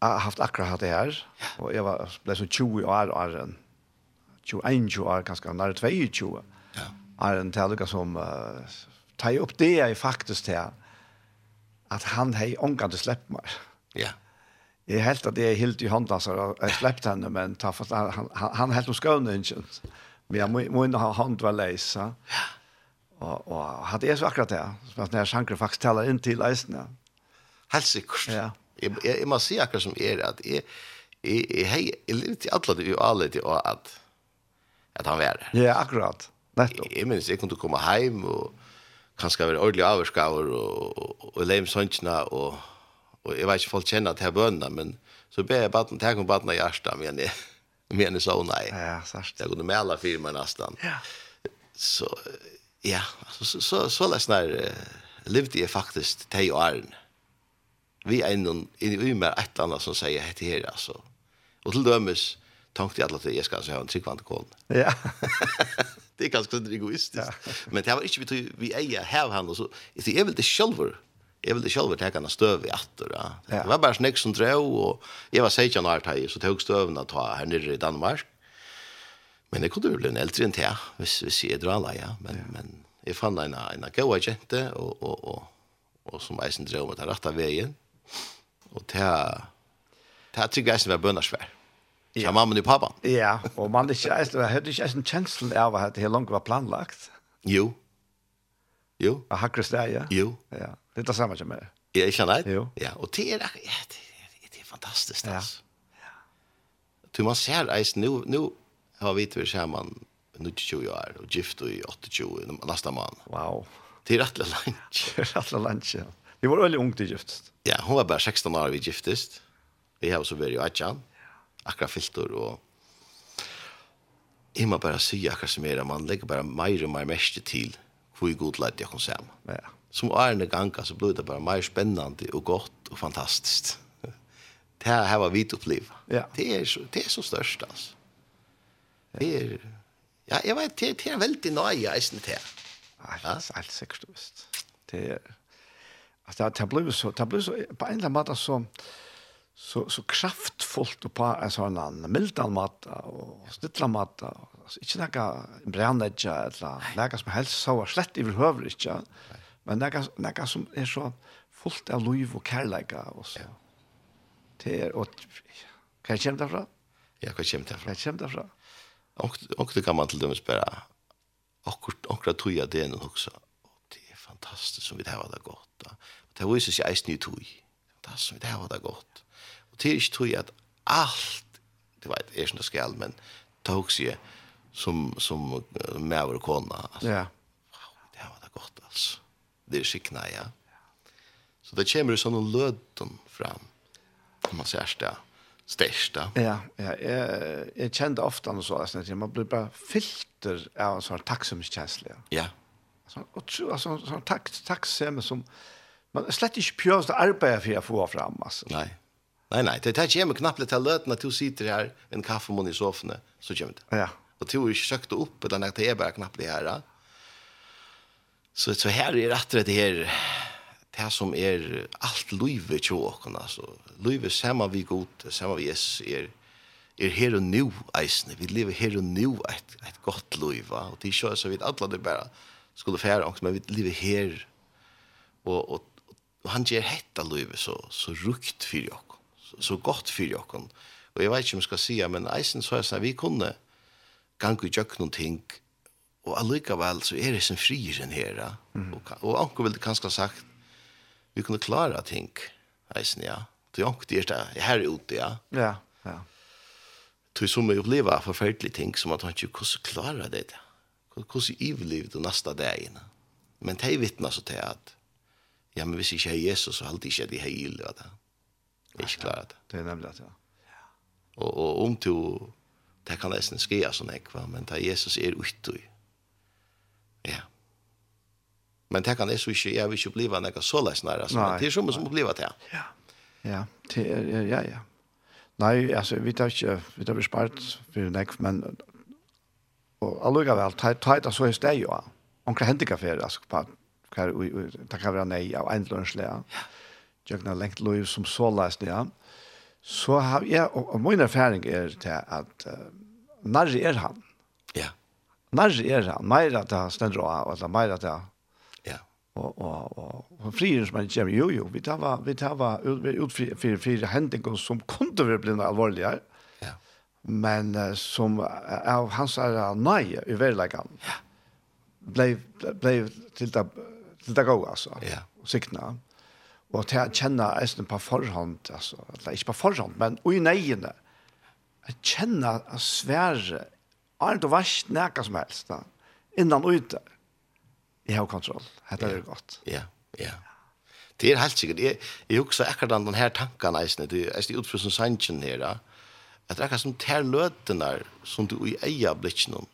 har haft akkurat hatt det her, og jeg var, ble så 20 år, år 21 år, ganske nær 22 ja. er en til som uh, tar opp det är faktisk til, at han hei ångkant til slepp meg. Ja. Yeah. Jeg helt at jeg hilt i hånda, så jeg slept henne, men ta, for, han, han, han helt om skåne, ikke? Men jeg må, må ikke ha hånd var leis, ja. Og, og hadde jeg så akkurat det, som at når sjanker faktisk taler inn til leisene. Helt sikkert. Ja. Jeg, jeg, jeg må si akkurat som er, at jeg, jeg, jeg, jeg, jeg livet til alle det ualet, og at, at han var der. Ja, akkurat. Nettopp. Jeg, jeg minns, jeg kunne komme hjem, og kanskje være ordentlig avvarskaver, og, og, og, og leim sånnsene, og Och jag vet ikke folk känner att det här men så ber jeg batten, tenk om batten i hjertet, men jag menar så nej. Ja, sørst. Jag kunde med alla firma nästan. Ja. Så, ja, så, så, så, så läs uh, levde jeg faktiskt til och arn. Vi är inn i mer ett annat som säger hette här alltså. Och till dömes, tänkte jag att jag ska alltså ha en tryggvante kål. Ja. det är ganska egoistiskt. Ja. Men det var inte vi vi är här han och så. jeg vil det själva jeg ville selv ta henne støv i atter. Ja. Det var bare snakk som drev, og jeg var 16 år til, så tog å ta her nere i Danmark. Men jeg kunne jo bli en eldre enn til, hvis, hvis jeg drar alle, ja. Men, ja. men jeg fann en, en gode kjente, og, og, og, og som eisen drev med den rette veien. Og til, til trygg eisen var bønnersvær. Ja. Til mamma og pappa. Ja, og man hadde ikke eisen, hadde ikke eisen kjenslen av at det langt var planlagt. Jo, Jo. Av hakre steg, Jo. Ja. Det er det samme som er. Ja, ikke sant? Jo. Ja, og det er, ja, det er, det er fantastisk, altså. Ja. ja. Du, man ser, eis, nu, nu har vi til sammen 20 år, og gift i 28, nästa man. Wow. Det er rettelig langt. Det er rettelig langt, ja. Vi var veldig ungt i giftest. Ja, hun var bare 16 år vi giftest. Vi har så vært i Aitjan, akkurat filter, og jeg må bare si akkurat som er, man legger bare mer og mer mest til, hvor god leit jeg kan se Ja. Som årene ganger så ble det bare mer spennende og godt og fantastisk. Det her, her var vidt oppliv. Ja. Det er, så, det er så størst, altså. Det er, ja, jeg vet, det, det er veldig nøye, jeg synes det. Alt, alt sikkert, visst. Det er, altså, det ble så, det ble så, på en eller annen måte, så, så, så kraftfullt på en sånn mildan måte og snitla måte og altså, ikke noe brennedja eller noe som helst så var slett i behøver ikke, men noe, noe som er så fullt av liv og kærleika og så. Ja. Det er, og hva kommer det fra? Ja, hva kommer det fra? Hva kommer det fra? och det kan man till dømes bare akkurat, akkurat tog jag det nu också. Och det är fantastiskt som vi det var det gott. Då. Och Det visar sig eisen i tog. Fantastiskt som vi det var det gott. Och det är inte tog att allt det var et er som det skal, men tog sier, som som med vår kona. Alltså. Ja. Wow, det var det gott alltså. Det är skikna ja. Så det kommer ju sån löden fram. Om man ser det största. Ja, ja, jag jag kände ofta när så att man blir bara filter av en sån tacksamhetskänsla. Ja. Sån otroligt sån sån tack tacksam som man slett inte pjörs det arbete för att få fram alltså. Nej. Nej, nej, det tar ju mig knappt att löten att du sitter här en kaffemun i soffan så kommer det. Ja. Och tog har ikke upp opp, att det er bare knappt det här. Så så här är rätt det här det här som är allt livet til åkken, altså. Livet sammen vi god, sammen vi är er, är her og nu eisene. Vi lever her og nu ett ett gott liv va. Och det kör så vid alla det bara skulle fære också men vi lever her, och och og han ger hetta livet så så rukt för åkken, Så, så gott för åkken. Och jag vet inte om jeg ska säga men eisen så är så vi kunde gangu i jøkken ting, og allikevel så er det som friren her, mm. og, og anker vil det kanskje sagt, vi kunne klara ting, eisen, ja. Det er anker det er det her ute, ja. Ja, ja. Det er som å oppleve forferdelige ting, som at han ikke kunne klara det, hvordan ivliv du neste dagen. Men det er vittna så til at, ja, men hvis ikke jeg er Jesus, så halte ikke jeg det her ille, det. Jeg er ikke klara det. Det er nemlig at, ja. Og, og om til det kan eisen skje sånn ekva, men det Jesus er uttøy. Ja. Men det kan jeg så ikke, jeg vil ikke blive noe så leis nær, altså, men det er som som blive det. Ja, ja, det er, ja, ja. ja. Nei, altså, vi tar ikke, vi tar spart for nekv, men og allugavel, ta av så hos deg jo, omkring hendikafer, altså, på hver, det kan være nei av eiendomslega, jøkna lengt lov som så leis, ja. Så har jeg, og min erfaring er til at uh, nærri er han. Ja. Nærri er han. Meira til han stendra av, eller meira til han. Ja. Og, og, og, og frier som man kommer, jo, jo, vi tar var, vi tar var ut, ut for, for, for hendinger som kunde være blinde alvorligere. Ja. Men uh, som av hans er nei i verleggen. Ja. Blei, blei til det, til det gå altså. Ja. Sikna. Og til å kjenne eisen på forhånd, altså. Eller ikke på forhånd, men i neiene. Ja Jeg kjenner at svære er det vars nækka som helst da. Innan ute. Jeg har kontroll. Hette er godt. Ja, ja. Det er helt sikkert. Jeg, jeg husker akkurat den her tanken eisne. Det er utfra som sannsyn her da. At det er akkurat som ter løtene som du i eia blitzen om.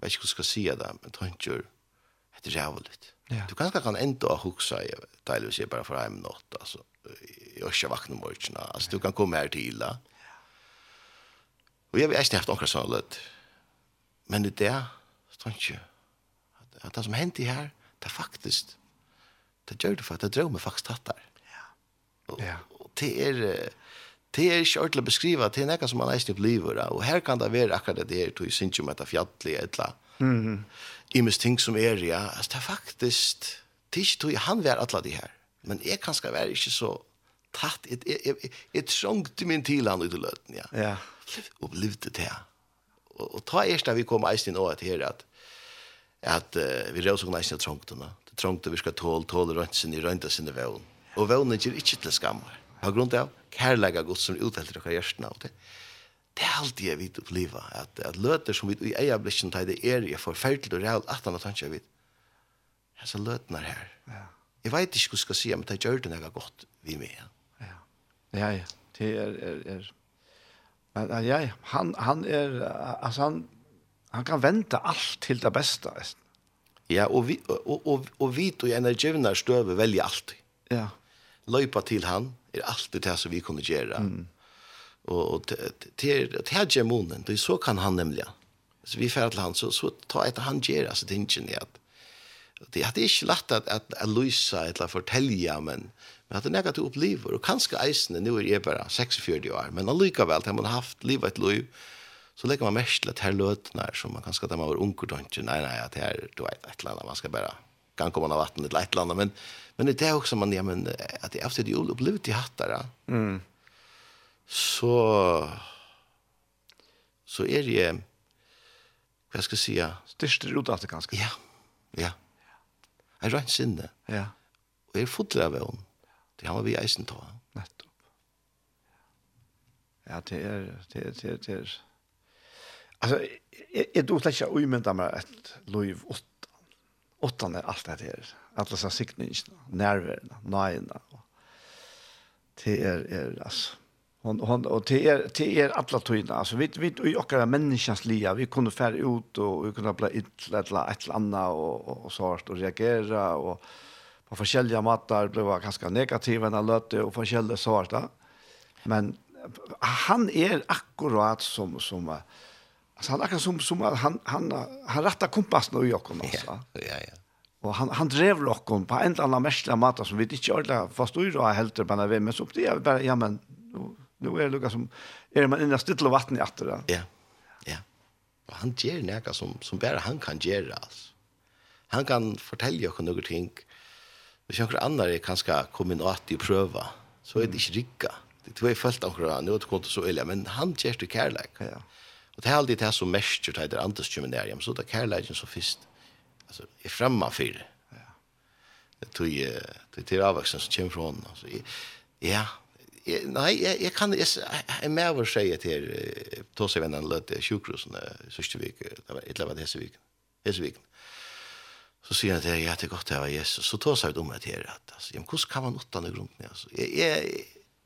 Jeg vet ikke hva skal si det, men tanker. Det er jævlig. Ja. Du kanskje kan enda å huske, jeg deilig å si bare for en natt, altså. Jeg har vakna morgen, altså. Du kan komme her til da. Og jeg har ikke haft akkurat sånn så Men det er det, ikke. At det som hendte her, det er faktisk, det gjør det for at det drømmer faktisk tatt der. Ja. Og det er, det er ikke ordentlig å beskrive, det er noe som man eisen opplever. Og her kan det være akkurat det her, du synes jo med det fjallige, et eller annet. Imes ting som er, ja. Altså, det er faktisk, det er ikke tog han være alle de her. Men jeg kan skal være ikke så tatt, jeg, jeg, jeg, jeg trångte min til han ut i løten, ja. Ja. Og blivte det her. Og, og ta erst da vi kom eisen og at her, at, at uh, vi rød sånn eisen av trongtene. Det trångte vi skal tåle, tåle røntsen i rønta sinne vevn. Og vevnen gir ikke til skammer. På grunn av kærlega godt som uthelter dere hjertene av det. Det er alltid jeg vidt oppleva, at, at løter som vi i eierblikken tar det er, jeg forferdelig og real, at han har tanke vidt. Jeg så løtene her. Ja. Jeg vet ikke hva jeg skal si, men det gjør det noe godt vi med. Ja. Ja, ja. Det er, er, er. Men ja, han han är altså han han kan vänta allt till det bästa. Ja, och vi och og, og vi då en givna stöve välja allt. Ja. Löpa till han är alltid det som vi kunne gjøre. Mm. Och och det till hegemonen, det så kan han nämligen. Så vi fer til han så så ta etter han ger alltså det är inte det. Det ikke inte at, att att Luisa eller fortälja men Men at det nekka du oppliver, og kanskje eisene, nu er jeg bare 46 år, men allikevel, har man haft livet et liv, så legger man mest til at her løtene er, som man kanskje at man var unger, nei, nei, at her, du vet, et eller annet, man skal bare kan komma av vatten eller ett men men det er også man ja men at det efter det upplevt i hattere, Mm. Så så er det hva skal jag säga störst ut efter ganska. Ja. Ja. Jag rønt sinne. Ja. Og jeg er fotler av henne. Det har vi eisen ta. Nettopp. Ja, det er, det er, det er, det er. Altså, jeg, jeg tror ikke å umynda meg et liv åttan. Åttan er alt det her. Alle disse sikningene, nerverna, nøyene. Det er, er, altså, hon hon och det er det er alla tydna alltså vi vi i och människans liv vi kunde färd ut och vi kunde bli ett eller ett eller annat och och sårt och reagera och på forskjellige matar blev ganska negativ när lötte och forskjellige svarta. Men han är akkurat som som alltså han är akkurat som som han han han rätta kompassen i Jakob alltså. Ja, ja. ja. Och han han drev locken på en eller annan merkelig måte som vi inte ordla förstår då helt på när vi men så det är bara ja men nu är det Lucas som är man inne stilla vatten i åter då. Ja. Ja. Og han ger noe som som bare han kan gjøre, altså. Han kan fortelle oss noen ting hvis noen andre kan skal komme inn og at de prøver, så er det ikke rikka. Det tror jeg følte akkurat, nå er det kommet så ille, men han gjør det kærleik. Ja. Og det er alltid det som mest gjør det andre kjømminarium, så er det er kærleiken som først altså, er fremme for det. Ja. Det tror jeg, det til avveksten som kommer fra henne. Altså, jeg, ja, jeg, nei, jeg, jeg kan, jeg, jeg med over seg til Tåsevennene løte sjukrusen, sørste vik, det var et eller annet hese viken. Så sier han til jeg, ja, det er godt det var Jesus. Så tog seg ut om meg til her. Altså, ja, men hvordan kan man åtta noe med, Altså, jeg, jeg,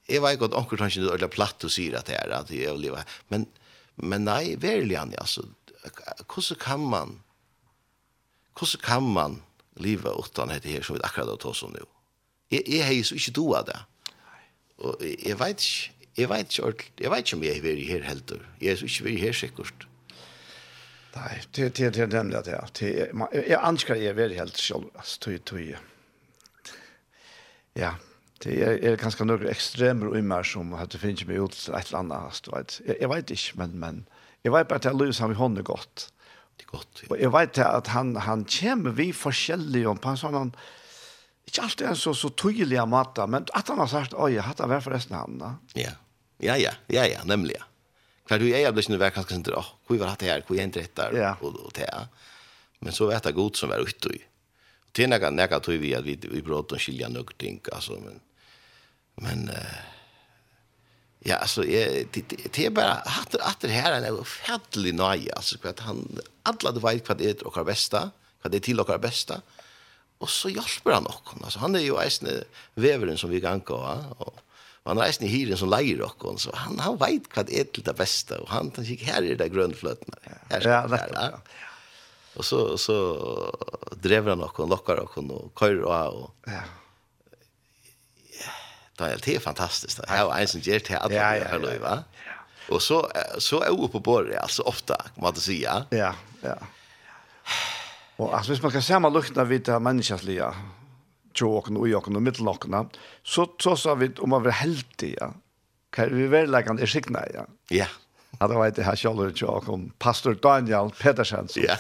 jeg vet ikke at anker kanskje du er platt og sier at det er at jeg vil. Men, men nei, verlig han, altså, hvordan kan man, hvordan kan man leve åttan dette her som vi akkurat har tatt om nå? Jeg, jeg har så ikke doa det. Og jeg, jeg vet ikke, jeg vet ikke, jeg vet ikke om jeg er vært her heldur. Jeg er ikke vært her sikkert. Nei, det det det nämnde jag det. Det jeg anskar jag väl helt selv altså tøy tøy. Ja, det är er ganske några extremer og immer som hade finns meg ut ett annat vet. Jag vet inte men men jag vet bara att Louis har vi honom gott. Det gott. Och jag vet att han han kommer vi forskjellige om på sån Ikke alltid en så, så tydelig matta, men at han har sagt, oi, hatt han vært forresten han da. Ja, ja, ja, ja, ja, nemlig, ja. Kvar du är blir nu verkar kanske inte då. Hur var det här? Hur är inte rätt där och och det. Men så vet jag gott som var ute i. Det är några några tror vi att vi vi pratar om skilja någonting alltså men men ja alltså jag det är bara att att det här är en ofantlig nöje alltså för att han alla det vet vad det är och bästa, vad det är till och bästa. Och så hjälper han också. Alltså han är ju en väveren som vi kan gå och Og han reiste i hyren som leier okken, så han, han vet hva det er til det beste, og han han tenker, her er det grønnfløtene. Her, ja, nettopp, ja. Og så, så drever han okken, lokker okken, og køyrer av, og... Ja. Det er helt fantastisk. Det er jo en som gjør teater, ja, ja, ja, ja. ja. Og så, så er hun på bordet, altså ofte, må man si, ja. Ja, ja. Og altså, hvis man kan se man lukten av hvita menneskeslige, tro och nu jag och mitt lockna så så sa vi om man var heldig ja kan vi väl lägga en skikna ja ja Ja, det var det här själva jag om pastor Daniel Petersen. Ja.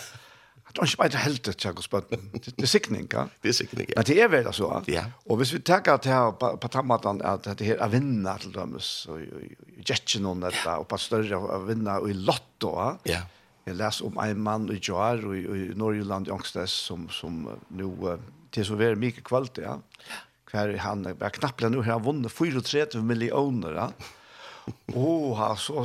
Det er ikke bare helt det, Tjekkos Bøtten. Det er sikning, ja? Det er sikning, ja. Men det er vel så. Ja. Og hvis vi tenker til her på tammaten, at det her er vinna til dømes, og gjetje noen dette, og på større er vinna i lotto, ja. ja Jeg leser om en mann i Joar, og i Norgeland, i Angstnes, som, som nå til så være mye kvalitet, ja. Hver han, jeg knapper nå, han vunnet 34 millioner, ja. Åh, oh, så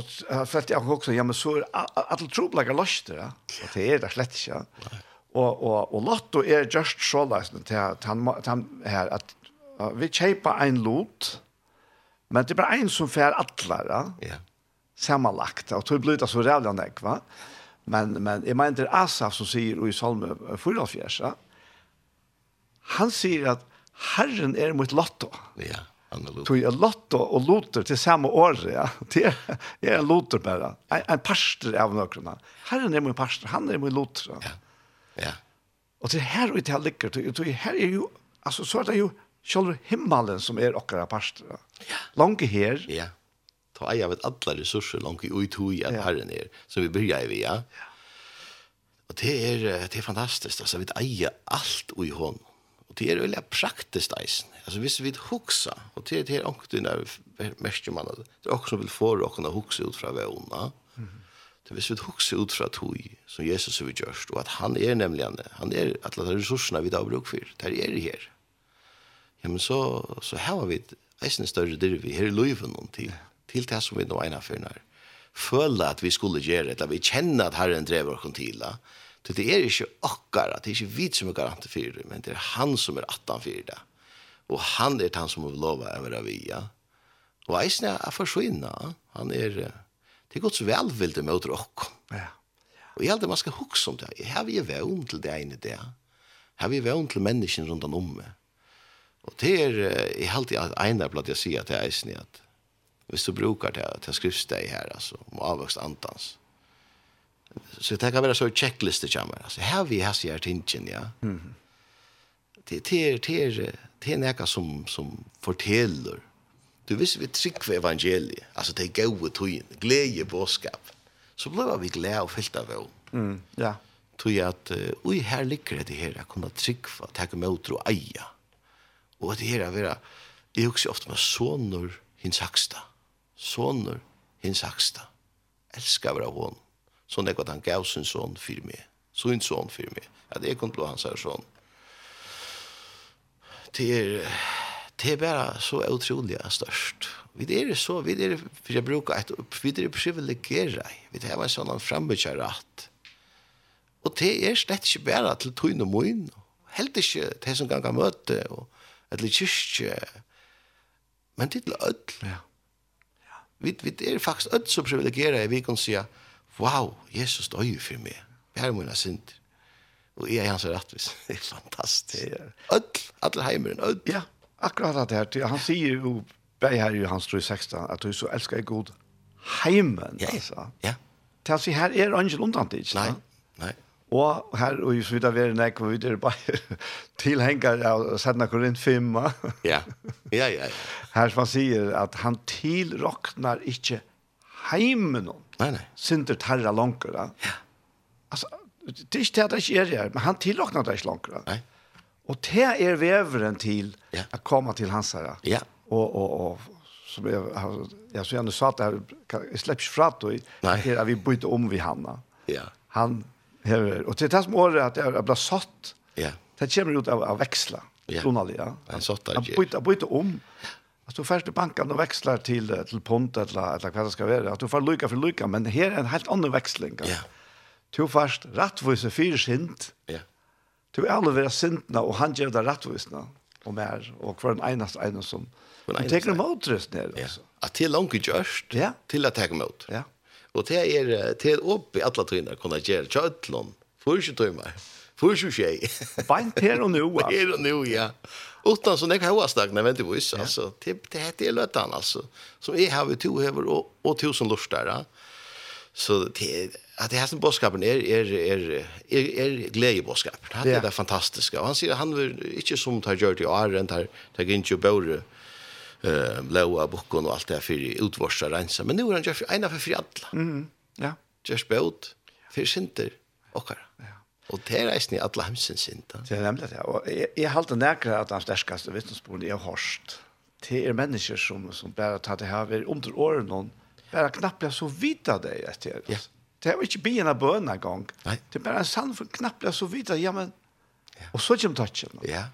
følte jeg også, ja, men så er alle troblager løster, ja. Og det er det slett ikke, ja. Og, og, og Lotto er just så løsende til at han, han her, at vi kjøper en lot, men det er bare en som fer atler, ja. Ja. Sammanlagt, og det blir det så rævlig va. Men, men jeg mener det er Asaf som sier i Salme 44, ja han sier at Herren er mot Lotto. Ja, han er Lotto. Tog er Lotto og loter til samme år, ja. Det er en loter bare. En, en pastor av nøkron. Herren er mot pastor, han er mot loter. Ja, ja. Og det her og det her ligger, det her er jo, altså så er det jo sjølve himmelen som er okkara pastor. Ja. Lange her. Ja. Ta ei vet et alle ressurser langt i utui at ja. Herren er, som vi byrja i vi, ja. ja. Og det er, det er fantastisk, altså vi eier alt i hånden det er veldig praktisk eisen. Alltså visst vi huxa och det är det onkel när mäster man det. Det är också vill få råkene kunna huxa ut från Mm Det Hvis vi huxa ut från tog som Jesus har gjort og at han är nämligen han är alla ressursene vi har bruk för. Det är det här. Ja men så så här har vi eisen större där vi här i noen til, til till det som vi då ena för når. føla at vi skulle gjøre det, vi kjenner at Herren drever oss til det, Så det er ikke akkara, det er ikke vi som er garant for det, men det er han som er attan for det. Og han er han som vil lova å være vi, ja. Og eisen er forsvinna, han er, det er godt så velvilde mot råk. Ja. Og jeg heldig man skal hukse om det, jeg har vi vevn til det ene det, jeg har vi vevn til menneskene rundt om meg. Og det er, jeg heldig at ene er jeg sier til eisen at hvis du brukar det til skriftsteg her, altså, om avvokst antans, så det kan være så checkliste kommer. Alltså här vi har sig tingen, ja. Mm. Det det det det er näka som som forteller. Du visst vi trick för evangeliet. Alltså det gode ut till glädje båskap, Så blir vi glede og fyllda av. Mm. Ja. Tror at, att ui, här ligger det här att kunna trick för att ta og och eja. Det her er vera, jeg husker ofte med sonor hins haksta, Sonor hins haksta, Älskar vera honom så nekva han gav sin son fyrir meg, sin son fyrir meg, at jeg kunne blå hans her son. Det er, det er bare så utrolig størst. Vi er så, vi er, for jeg bruker et opp, vi er privilegere, vi har en sånn fremmedkjær. Og det er slett ikke bare til tøyne og moen, helt ikke det som ganger møte, og eller kyrkje, men det er til ødel. Ja. Ja. Vi, vi er faktisk ødel så privilegere, vi kan si wow, Jesus døy for meg. Jeg er mine synder. Og jeg er hans rettvis. Det er fantastisk. Ødl, alle heimeren, ødl. Ja, akkurat det her. Han sier jo, bei her i hans 3.16, at du så elsker jeg god heimen. Ja, altså. ja. Til å si, her er angel undan ikke? Nei, nei. Og her, og i svitt av vil nek, og videre bare tilhenger av Sedna Korint 5. Ja, ja, ja. Her som han sier at han tilroknar ikke heimen noen. Nei, nei. Synder tarra langer. Ja. Altså, det er ikke det at det ikke er her, men han tillåkner det ikke langer. Nei. Og det er veveren til ja. å komme til hans her. Ja. Og, og, og, som jeg, jeg så gjerne sa at jeg, jeg slipper ikke fra det, her er vi bytte om vi han, Ja. Han, her, og til det som året at jeg, ble satt, ja. det kommer ut av, av veksla, ja. Donald, ja. Han satt der, Han bytte om, at du først i banken och växlar till till pund eller eller vad det ska vara. Att du får lucka för lucka men här är en helt annan växling. Ja. Du fast rettvise fire sint. Ja. Du er alle være sintna och han ger det rättvisna och mer och för en eneste ene som men en tar emot ja. ner alltså. Att till langt gjørst, ja. till att ta emot. Ja. Och det är till upp i alla tvinnar kunna göra köttlon. Först timmar. Först tjej. Bant här och nu. Här och nu ja utan så nek hoa stag när väntar vis alltså det det heter ju lötan alltså. Som är har vi två över och och tusen lustar så det att det här som boskapen är är är är, är glädjeboskap det är det fantastiska. Och han säger han vill inte som tar gör det är rent här tar in ju borde eh blåa boken och allt det här för utvorsa rensa. Men nu är han gör en för för alla mhm ja. Just bot för sinter och ja. Og det er eisen i alle hemsens sinta. Det er nemlig det. Og jeg, jeg halte nærkere at den sterkaste vittnesbolen er hårst. Det er mennesker som, som bare tar det her ved under årene noen, bare knappt så vidt av det etter. Ja. Det er jo ikke bien av bøn en gang. Nei. Det er bare en sann for knappt så vidt av, ja, men, ja. og så kommer touchen. Ja,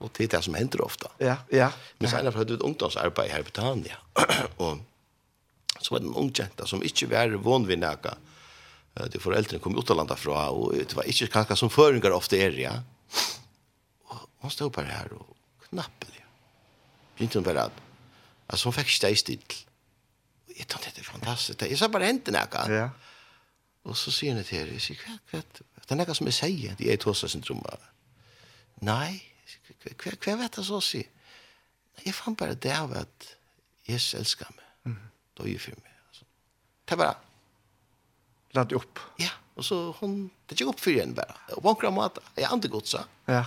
og det er det som hender ofte. Ja, ja. Men senere hadde vi et ungdomsarbeid her i Britannia, og så var det en ung jenta som ikke var vanvinnaka, de foreldrene kom ut fra, og det var ikke kanskje som føringer ofte er, ja. Og hun stod bare her og knappelig. Begynte hun bare at, altså hun fikk steg still. Og jeg tenkte, det er fantastisk, jeg sa bare hente noe. Ja. Og så sier hun til her, jeg sier, hva, hva, det er noe som jeg sier, de er i tåsa syndromet. Nei, hva, hva vet jeg så å si? Jeg fann bare det av at Jesus elsker meg, mm. døg for meg. Det var Lade upp. Ja, och så hon det gick upp för henne bara. Och hon kramade att jag inte gott så. Ja.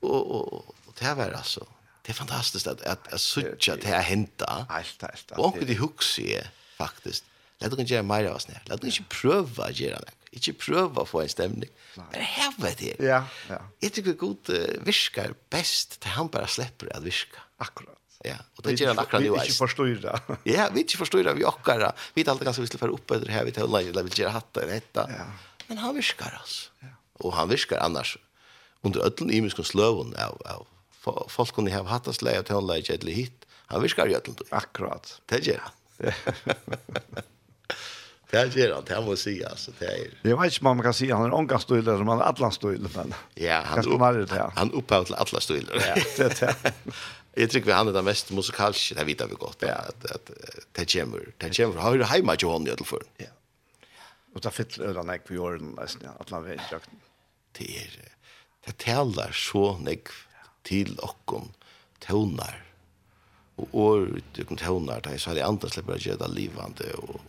Och och och det var alltså det är fantastiskt att att att söka det här hända. Allt allt. Och det hooks är faktiskt. Låt dig inte göra mer av oss när. Låt dig inte pröva att göra det. Inte pröva att få en stämning. Men häva det. Ja, ja. Jag tycker god uh, viskar bäst till han bara släpper att viska. Akkurat ja. Och det gör lackra nu. Vi inte förstår det. Ja, vi inte förstår det vi okkar. Vi vet alltid kanske vi skulle för upp över här vi tar läge där vi gör det, detta. Ja. Men han viskar oss. Ja. Och han viskar annars under öllum ímiskum slövun av av folk kunde ha hatt att lägga till hålla ett hit. Han viskar i alltid. Akkurat. Det gör han. Det gör han, det må jag säga. Alltså, det är... Jag vet inte om man kan säga han är ångastöjlare som han är atlansstöjlare. Men... Ja, han, upp, han, han upphör till atlansstöjlare. Ja, det är det. Jeg tror vi han er den mest musikalske, det vet vi godt. Ja. At, at, att, det kommer, det kommer, har du hemma til hånden i alla fall? Ja. Og det fyllt ödan jag på jorden, nesten, ja. att man vet jag. Det er, det talar så nek til okkon tonar. Og år utifrån tonar, det är så det andre slipper å gjøre det livande. Og,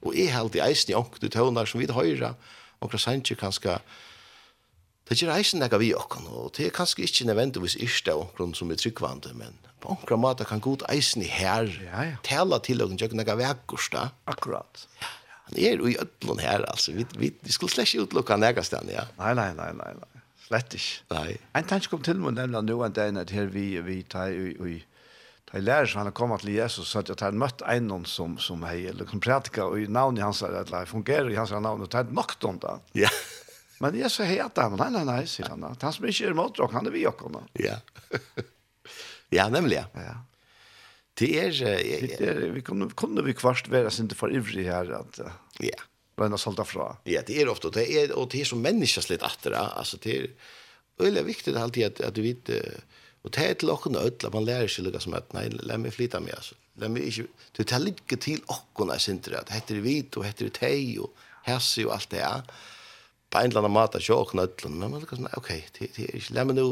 og jeg helt i eisen i okkon tonar som vi höra. Og det är kanske Det gjør eisen nega vi okken, og det er kanskje ikke nødvendigvis yrste av onkron som er tryggvande, men på onkron måte kan god eisen i her ja, ja. tala til okken tjøkken nega vekkursta. Akkurat. Han er jo i ødlån her, altså. Vi, vi, vi skulle slett ikke utlukka nega stand, ja. Nei, nei, nei, nei, nei. Slett ikke. Nei. En tansk kom til meg nemlig nå en dag at her vi, vi tar i i, jeg lærer som han kom til Jesus, så at jeg har møtt en som, som hei, eller som prædika, og i navnet hans, eller fungerer i hans navn, og tar nok om det. Ja. Men jeg så hei at han, nej, nej, nej, sier han. Han som ikke är mot rock, han er vi också. Ja. ja, nämligen. Ja. Det är... Det är vi kunne, kunde vi kvart vara sin inte för her, här att... Ja. Bränna salta fra. Ja, det är ofta. Det är, och det är som människans lite att det Alltså det är väldigt viktigt alltid att, at du vet... Och det er til och med öll, man lærer sig lika som att nej, la meg flytta med. Alltså. La meg inte... Det tar lite till och med sin att heter det vit och heter det tej och og och allt det här. Ja på en eller annen måte ikke åkne ødlen, men man er sånn, ok, det, det er ikke, la meg nå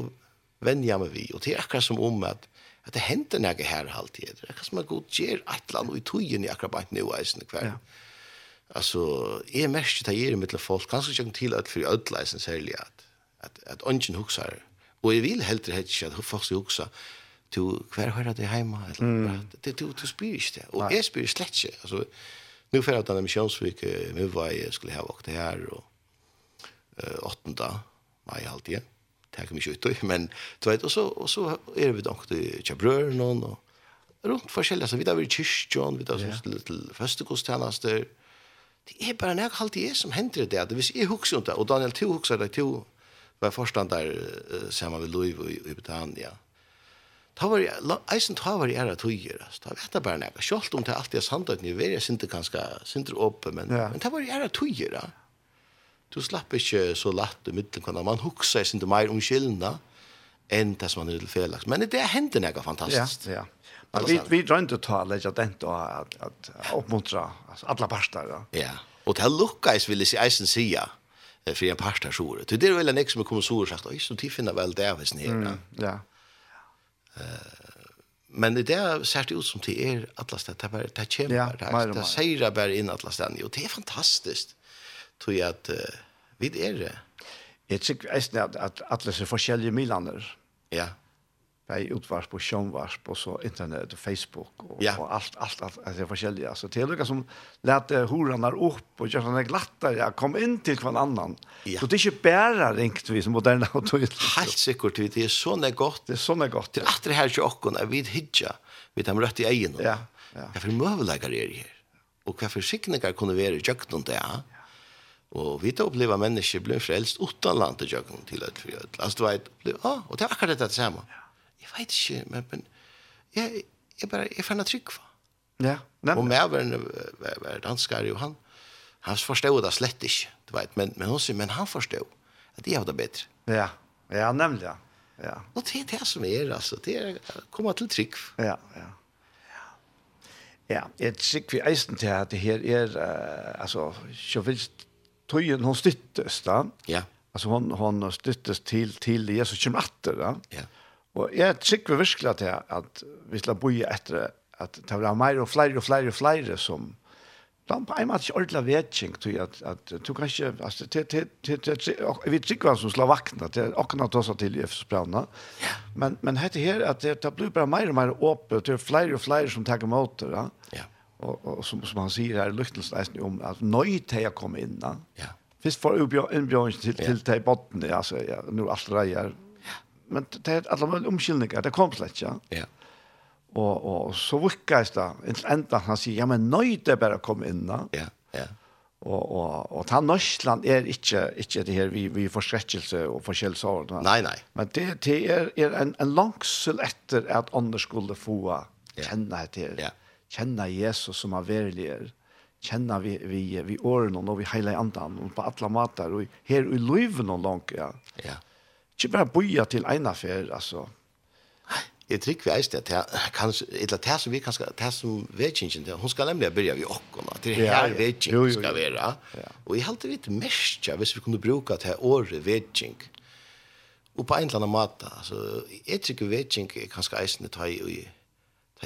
vennja meg vi, og det er akkurat som om at, at det hender noe her halvtid, det er akkurat som at god gjør et eller annet, og i tøyen i akkurat bare nå eisen hver. Ja. Altså, jeg mest ikke det gjør folk, kanskje ikke til at for ødleisen særlig, at, at, at ønsken hukser, og jeg vil helt heller ikke at folk skal hukse, du, hver hører det hjemme, eller, mm. du, du, du spyr ikke det, og jeg spyr slett ikke, altså, nu får jag ta en missionsvik med vad jag skulle ha åkt här och 8. mai alltid. Det kan vi ikke ut, men du vet, og så, og så er vi nok til kjøbrøren og rundt forskjellige, så vi har vært i kyrkjøn, vi har vært til, til festekosttjenester. Det er bare nek alltid jeg som hender det, det hvis jeg husker om det, og Daniel, du husker det, du var forstand der sammen med Louis i, i Britannia. Ta var jeg, eisen ta var jeg æra tøyer, ta vet bara nei. nek, selv om det alltid er sant at jeg er sinte ganske, sinte åpen, men, men ta var jeg æra tøyer, altså du slapp ikke så lett i midten. Man hukser ikke mer om skyldene enn det som man er til felaks. Men det hender noe fantastisk. Ja, ja. Men vi, vi drømte å ta litt av den og at, at oppmuntra altså, alle parter. Ja, og til lukkes vil jeg si eisen sida for en parter så det. Det er vel en ek som er kommet så og sagt, oi, så de finner vel det hvis ni er. Ja. Men det ser det ut som det er atlas, det det kommer, ja, det er kjemper, det er seirer bare inn atlas den, og det är fantastiskt tror jag att vid är det. Jag tycker att att, att alla så forskjellige milaner. Ja. Bei utvars på sjönvars på så internet och Facebook och, ja. och allt allt allt alltså forskjellige alltså till lika som lät horanar upp och gör såna glatta jag kom in till kvar annan. Ja. Så det är ju bättre ringt vi som moderna och tog helt säkert det är såna gott det är såna gott är att det här när vi hidja Vi tar rätt i egen. Ja. Ja. Jag för mövelägger er här. Och vad försiktiga kunde vara i jökten där. Ja Og vi tar oppleva mennesker blir frelst utan land til jøkken til et fjød. Altså du vet, ja, og det er akkurat dette samme. Jeg vet ikke, men, men jeg, jeg bare, jeg fann trygg for. Ja. Nei, og med var, var, var danskare, og han, han forstod det slett ikke, du vet, men, men, også, men han forstod at jeg hadde det bedre. Ja, ja, nemlig, ja. ja. Og det er det som er, altså, det er å komme til trygg. Ja, ja. Ja, jeg tykker vi eisen til at det her er, uh, altså, så vil tøyen hon styttes da. Ja. Alltså hon hon styttes till till Jesus kommer åter da. Ja. Och jag tycker verkligen att jag att vi ska boja efter att det blir mer och fler och fler och fler som Dann bei einmal ich ordla Wertschink tu at at du kannst ja as te te te vi tycker vad som slår vakna det och kan ta så till i språna. Men men hette här att det blir bara mer och mer öppet och fler och fler som tar emot det. Ja og, og, som som han säger här lyktelsen om att til här kom in da. Ja. Först för innbjørn till till til botten alltså ja, nu allt rejer. Men det er alle mulige omkyldninger, det kom slett, ja. Ja. Og, og så vikas det enda han säger ja men nøy det bara kom in da. Ja. Ja. Og, og, och ta Norrland är inte inte det her vi vi förskräckelse och förkällsår. Nej nej. Men det det är er en en langsel etter att Anders skulle få känna det. Ja kjenne Jesus som er verlig er, kjenne vi, vi, vi årene og vi hele andan, og på alle måter, og her i løven og langt, ja. ja. Ikke bare boja til en affær, altså. Jeg tror ikke vi eist det, eller det som vi kan, det som vekingen, hun skal nemlig begynne vi åkken, det er her vekingen skal være. Og jeg halte litt mest, hvis vi kunne bruke det her året veking, og på en eller annen måte, altså, jeg tror ikke vekingen er kanskje eisende ta i,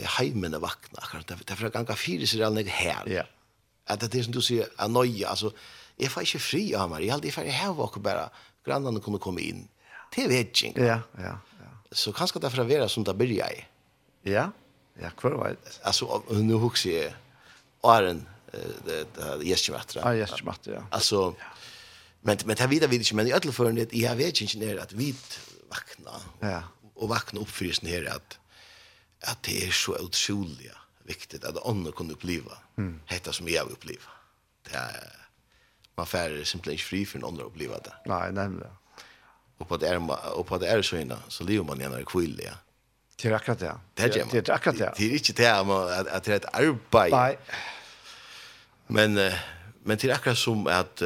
er heimen er vakna, akkurat, det er for ganga fyrir seg alneg her. Ja. At det er som du sier, anoia, altså, jeg får ikke fri av meg, jeg aldri fer jeg heva okkur bare, grannene kunne komme inn. Det er vedgjeng. Ja, ja, ja. Så kanskje det er for å være som det byrja i. Ja, ja, hver var det? Altså, nu hukse jeg, Åren, Gjeskjematter. Ja, Gjeskjematter, ja. Alltså, men, men det vidar vi inte. men i alle det jag vet inte när att vi vakna, ja. Och vakna oppfyrelsen här att at det er så utrolig viktigt at andra kan uppleva mm. detta som jeg uppleva. Det er, man färre simpelthen ikke fri for en andre uppleva det. Nei, nemlig. Og på det er, og på det er så innan, så lever man gjennom kvill, ja. Det er akkurat det. Det er, det er akkurat det. Det er ikke det at, at det er et arbeid. Nei. Men, men det er akkurat som at,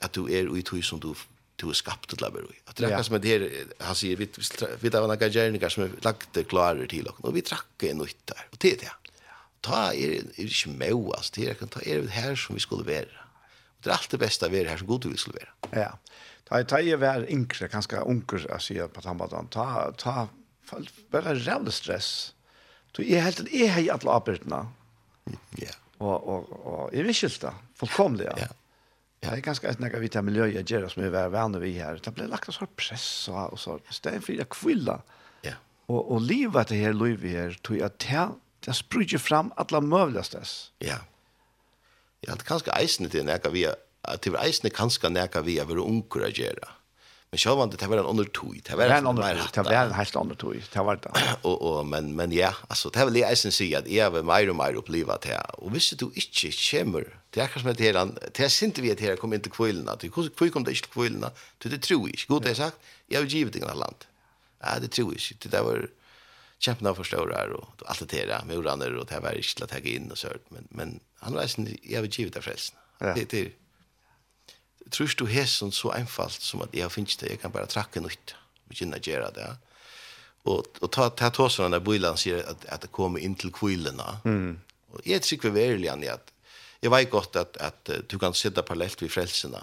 at du er i tog som du du er skapt til å være i. At det er akkurat som det her, han sier, vi, vi har noen gjerninger som er lagt det klare til oss, og vi trakker en nytt der, og det er det. Ta er, er ikke med oss, det er, ta er det her som vi skulle være. Og det er alt det beste å være her som god vi skulle være. Ja, ta, ta er vær yngre, kanskje unger, jeg sier på tammadan, ta, ta, bare rævlig stress. Du er helt, jeg har i alle arbeidene. Ja. Og, og, og, jeg vil ikke det, fullkomlig, ja. ja Ja, det är ganska att när vi tar miljö jag gör som är värre vi här. Det blir lagt så press och och så. Stäv för jag kvilla. Ja. Och och leva det här liv vi här tror jag till det sprutar fram alla möjliga stas. Ja. Ja, det kanske eisen til när vi att det eisen kanske när vi er unker å gjøre. Men själva det var en under tog. Det var en annan tog. Det var en helt annan tog. Det var det. og, og, men men ja, altså, det er vill jag eisen säga att jag vill mer og mer uppleva det Og hvis du ikke kommer Det er kanskje med det her, det er sint vi at her kom inn til kvillene, til hvor kom det ikke til kvillene, til det tror jeg ikke. God, det er sagt, jeg har givet ingen land. Ja, det tror jeg ikke, det der var kjempen av større, og alt det her, med uraner, og det var ikke til å ta inn og sørt, men, men han var sånn, jeg har givet av frelsen. Ja. Det, det, tror du hesen så enfalt som at jeg har finnet det, jeg kan bare trakke nytt, og kjenne gjøre det, ja och och ta ta tåsarna där bilen sier att att det kommer in till kvillene, Mm. Och jag tycker i att jeg vet godt at, at du kan sitte parallelt ved frelsene,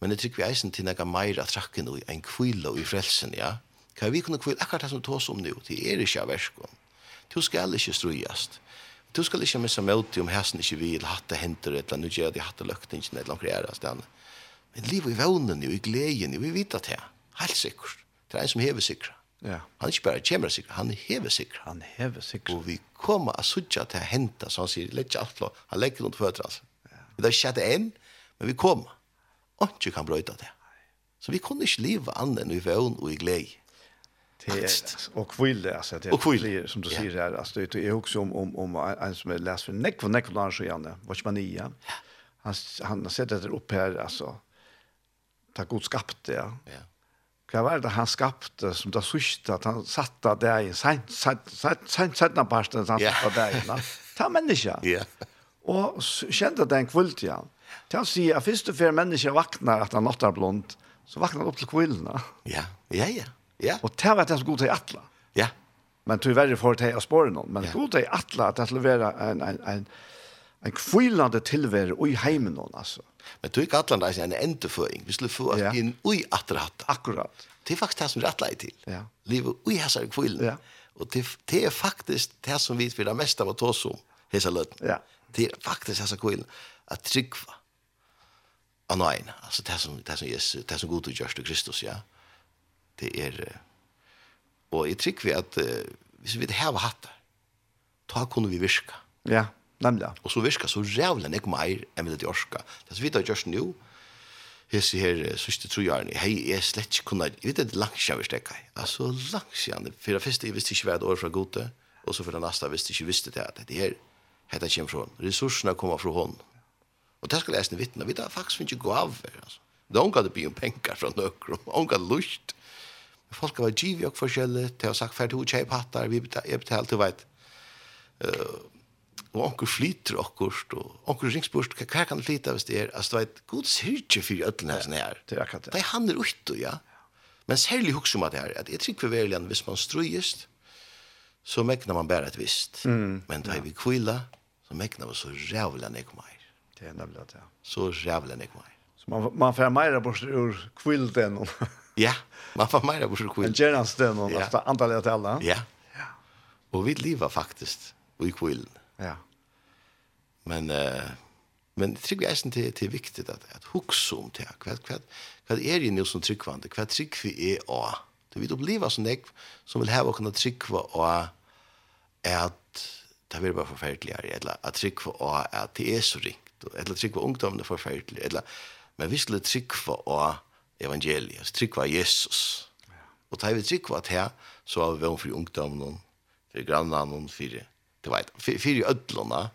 men jeg tror vi eisen til nega meira trakke noe en kvile i frelsen, ja. Kan vi kunne kvile akkurat det som tås om nu, det er ikke av verskon. Du skal ikke strujast. Du skal ikke missa møte om hæsen ikke vil hatt det henter, eller nu gjør de hatt det løktingen, eller omkring er det Men liv i vevnen, i gleden, vi vet at det, helt sikkert. Det er en som hever sikkert. Ja. Han ikke bare kommer sikker, han hever sikker. Han hever sikker. Og vi kommer og sutja til å hente, så han sier, lett ikke alt han legger rundt føtter, altså. Ja. Det er ikke enn, men vi kommer. Og ikke kan brøyta det. Så vi kunne ikke leve annet enn i vøvn og i glede. Det Och kville alltså det blir som du säger här alltså det är också om om om en som är läst för neck för neck för igen vad man är. Han han har sett det upp här alltså. Ta god skapt det. Ja. Hva var det han skapte som det sørste, at han satte deg i sent, sent, sent, sent, sent, han yeah. satte deg i. Ta menneska. Ja. Og kjente det en kvult igjen. Til han sier, at først og før menneska vaknar at han nåttar blond, så vaknar han opp til kvillene. Ja, ja, ja. ja. Og det var det som god til atla. Ja. Men tyverre får å spåre noen. men god til atla at det skulle være en, en, en, en en kvilande tilvær i heimen hon alltså. Men du ikke atlan det er en endeføring. Vi skulle få ja. inn ui atterhatt. Akkurat. Det er faktisk det som rattler til. Ja. Livet ui hæsar kvillen. Ja. Og det, det er faktisk det som vi vil ha mest av å ta som hæsar løtten. Ja. Det er faktisk hæsar kvillen. At tryggva. Av nøyene. Altså det som, det som, Jesus, det som god utgjørs til Kristus, ja. Det er... Og jeg tryggva at uh, hvis vi vil hava hatt det, da kunne vi virka. Ja. Ja Nemlig. Og så virker så rævlig ikke mer enn vi det orska. Det vi tar just nu, hese her siste tro hei, jeg slett ikke kunne, jeg vet det er langt siden vi stekka. Altså langt siden, for det første jeg visste ikke hva et år fra gode, og så for det neste jeg visste ikke visste det at det her, hette kommer fra henne. Ressursene kommer fra henne. Og det skal jeg snu vittne, vi tar faktisk ikke gå av her, altså. Det er unga det blir penger fra nøkker, unga lust. Folk har vært givet og forskjellig, til å ha sagt ferdig, hun kjei pattar, vi betalte, jeg betalte, du vet. Uh, og onkur flyter okkurst, og onkur ringsbørst, hva kan flyta hvis det er? Altså, det er et god syrtje for ødelen her, sånn her. Det er akkurat det. Det er han er ute, ja. Men særlig hukks om at det her, at jeg trykker verlig hvis man strøyest, så mekner man bare et visst. Mm. Men da er vi kvila, så mekner man så rævlig enn ikke. Det er nemlig det, ja. Så rævlig enn ikke. Så man, man får mer bort ur kvilden. ja, man får meira bort ur kvilden. En gjernasten, og ja. antallet til alle. Ja. ja. Og vi lever faktisk i kvilden. Ja. Men eh men det tycker jag är inte det är viktigt att att huxa om det. Vad vad vad är det nu som tryckvande? Vad tryck vi är å. Det vi upplever sån där som vill ha och kunna tryckva och att det vill bara förfärligare eller att tryckva och att det är så rikt och eller tryckva ungdomarna förfärligt eller men vi skulle tryckva och evangeliet, tryckva Jesus. Och tar vi tryckva att här så har vi vem för ungdomen, för grannarna, för det vet, för ödlorna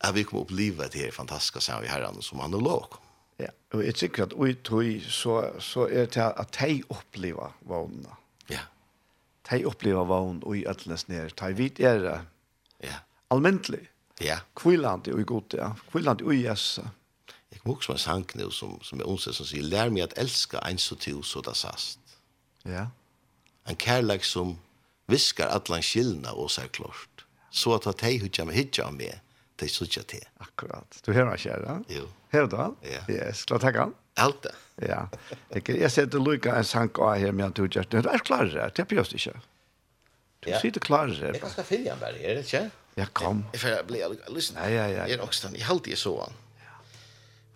at vi kommer oppleva det her fantastiske sammen i herren som han er låg. Ja, og jeg tykker at ui tog så, så er det at de opplever vågna. Ja. De opplever vågn ui ætlenes nere. De vit er det. Ja. Almentlig. Ja. Kvilland er ui god, ja. Kvilland er ui jæsa. Jeg kommer også med en sang nu som, som er onsdag som sier, lær meg at elska en så til så det sast. Ja. En kærlek som viskar atlan skillna og sær klart. Så at at hei hudja med hudja med de sutja til. Akkurat. Du hører meg kjære? Jo. Hører du han? Ja. Yes, la takk han. Alt det. Ja. Jeg ser til Luka en sang av her med han tog kjære. Du er klar her, det er pjøst ikke. Du ja. sitter klar her. Jeg kan skal finne han bare her, ikke? Ja, kom. Jeg får bli alle lyssna. Ja, ja, ja. Jeg er også, jeg halte jeg så han.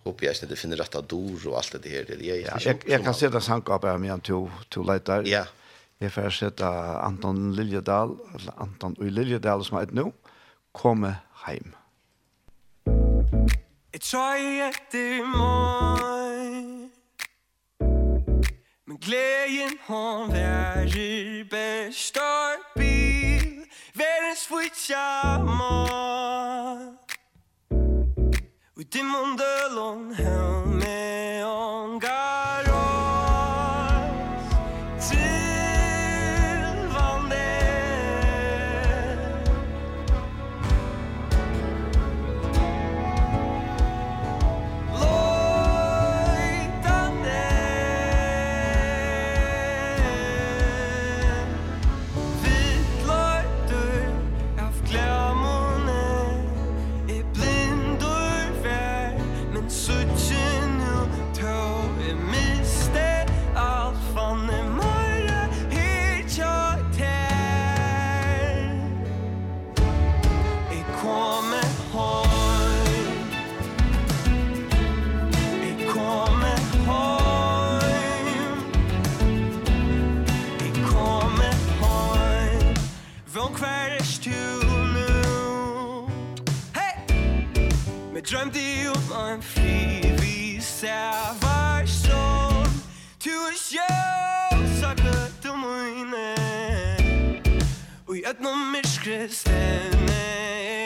Håper jeg ikke du finner rett av dor og alt det her. Jeg, jeg, ja, jeg, jeg kan se det sang av her med han tog leiter. Ja. Jeg får sette Anton Liljedal, eller Anton Liljedal som er et nå, komme heim. Jeg tøy etter mig Men gleden hon værer best Og bil. Verdens fwytja ma Og i mundelon Hel me on ötnum myrskri stene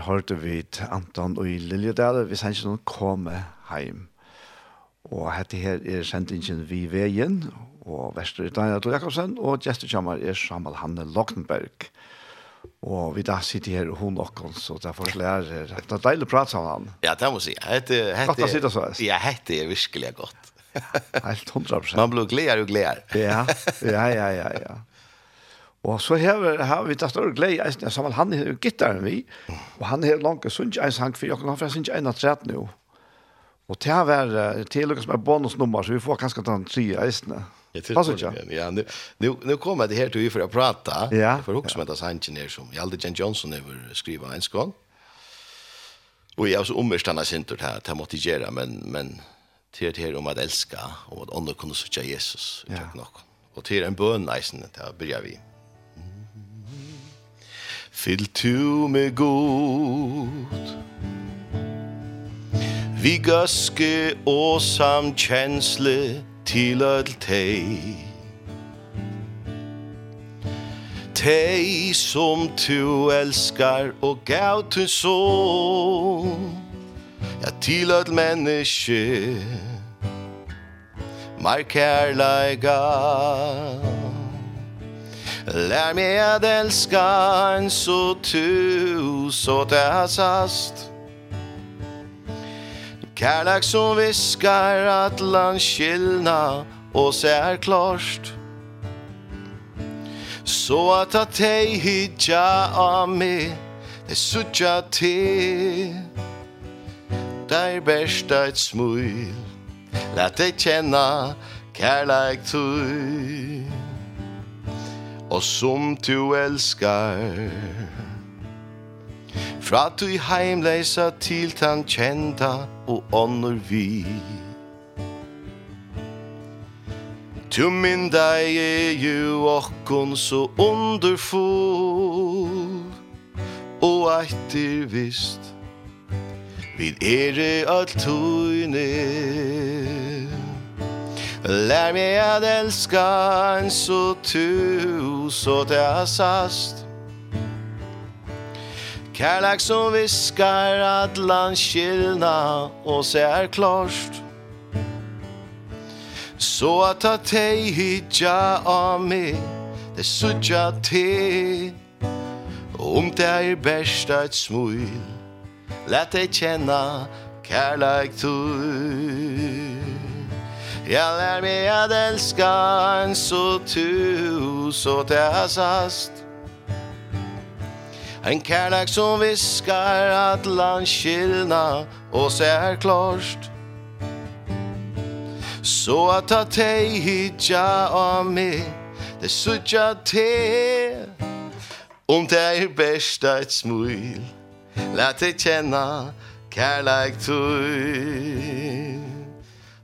her hørte vi til Anton og i Liljedal, vi han ikke noen komme heim. Og dette her er sendingen vi veien, og Vester er Daniel Jakobsen, og gestekjammer er Samuel Hanne Loktenberg. Og vi da sitter her, og hun og hun, så det er for her. Det er deilig å prate sammen. Han. Ja, det må jeg si. Hette, hette, godt å sitte så. Ja, hette er virkelig godt. Helt hundra prosent. Man blir gleder og gleder. ja, ja, ja, ja. ja. Og så har, har vi tatt større glede, jeg sammen han har gittaren vi, og han har langt sunnet en sang for, og han har sunnet en av trett nå. Og det å være til å som er bonusnummer, så vi får kanskje den tre eisene. Passar inte. Ja, nu nu nu kommer det här till vi för att prata ja. för också med das Hanchen här som Jalde Jan Johnson över skriva en skån. Och jag så omstänna syntet här, det måste göra men men till det här om att älska och att andra kunde söka Jesus. Ja. Och till en bön nästan där börjar vi. Fyll tu med god Vi gøske og samkjensle til all teg. Teg som tu elskar og gav tu son. Ja, til all menneske. Mar kærleiga Mar kærleiga Lär mig att älska en så tus åt hans hast. Kärlek som viskar att landskillna och ser klarst Så at at ei hitja av mig Det suttja till Där bärsta ett smul Lät dig känna kärlek till og som du elskar. Fra du i heimleisa til tan kjenta og ånder vi Tu mynda er ju okkon så underfull Og eitir vist. Vid ere alt tøyne Lär mig att älska en så tu så det är sast. Kärlek som viskar att landskilna och ser klarst Så at ta dig hitja av mig Det sutja till Om det är bäst ett smul Lät dig känna kärlek tur Jag lär mig att älska en så tu så täsast En kärlek som viskar att landskillna och ser klarst Så att ta dig hitja av mig Det suttja te Om det är bäst ett smul Lät dig känna kärlek till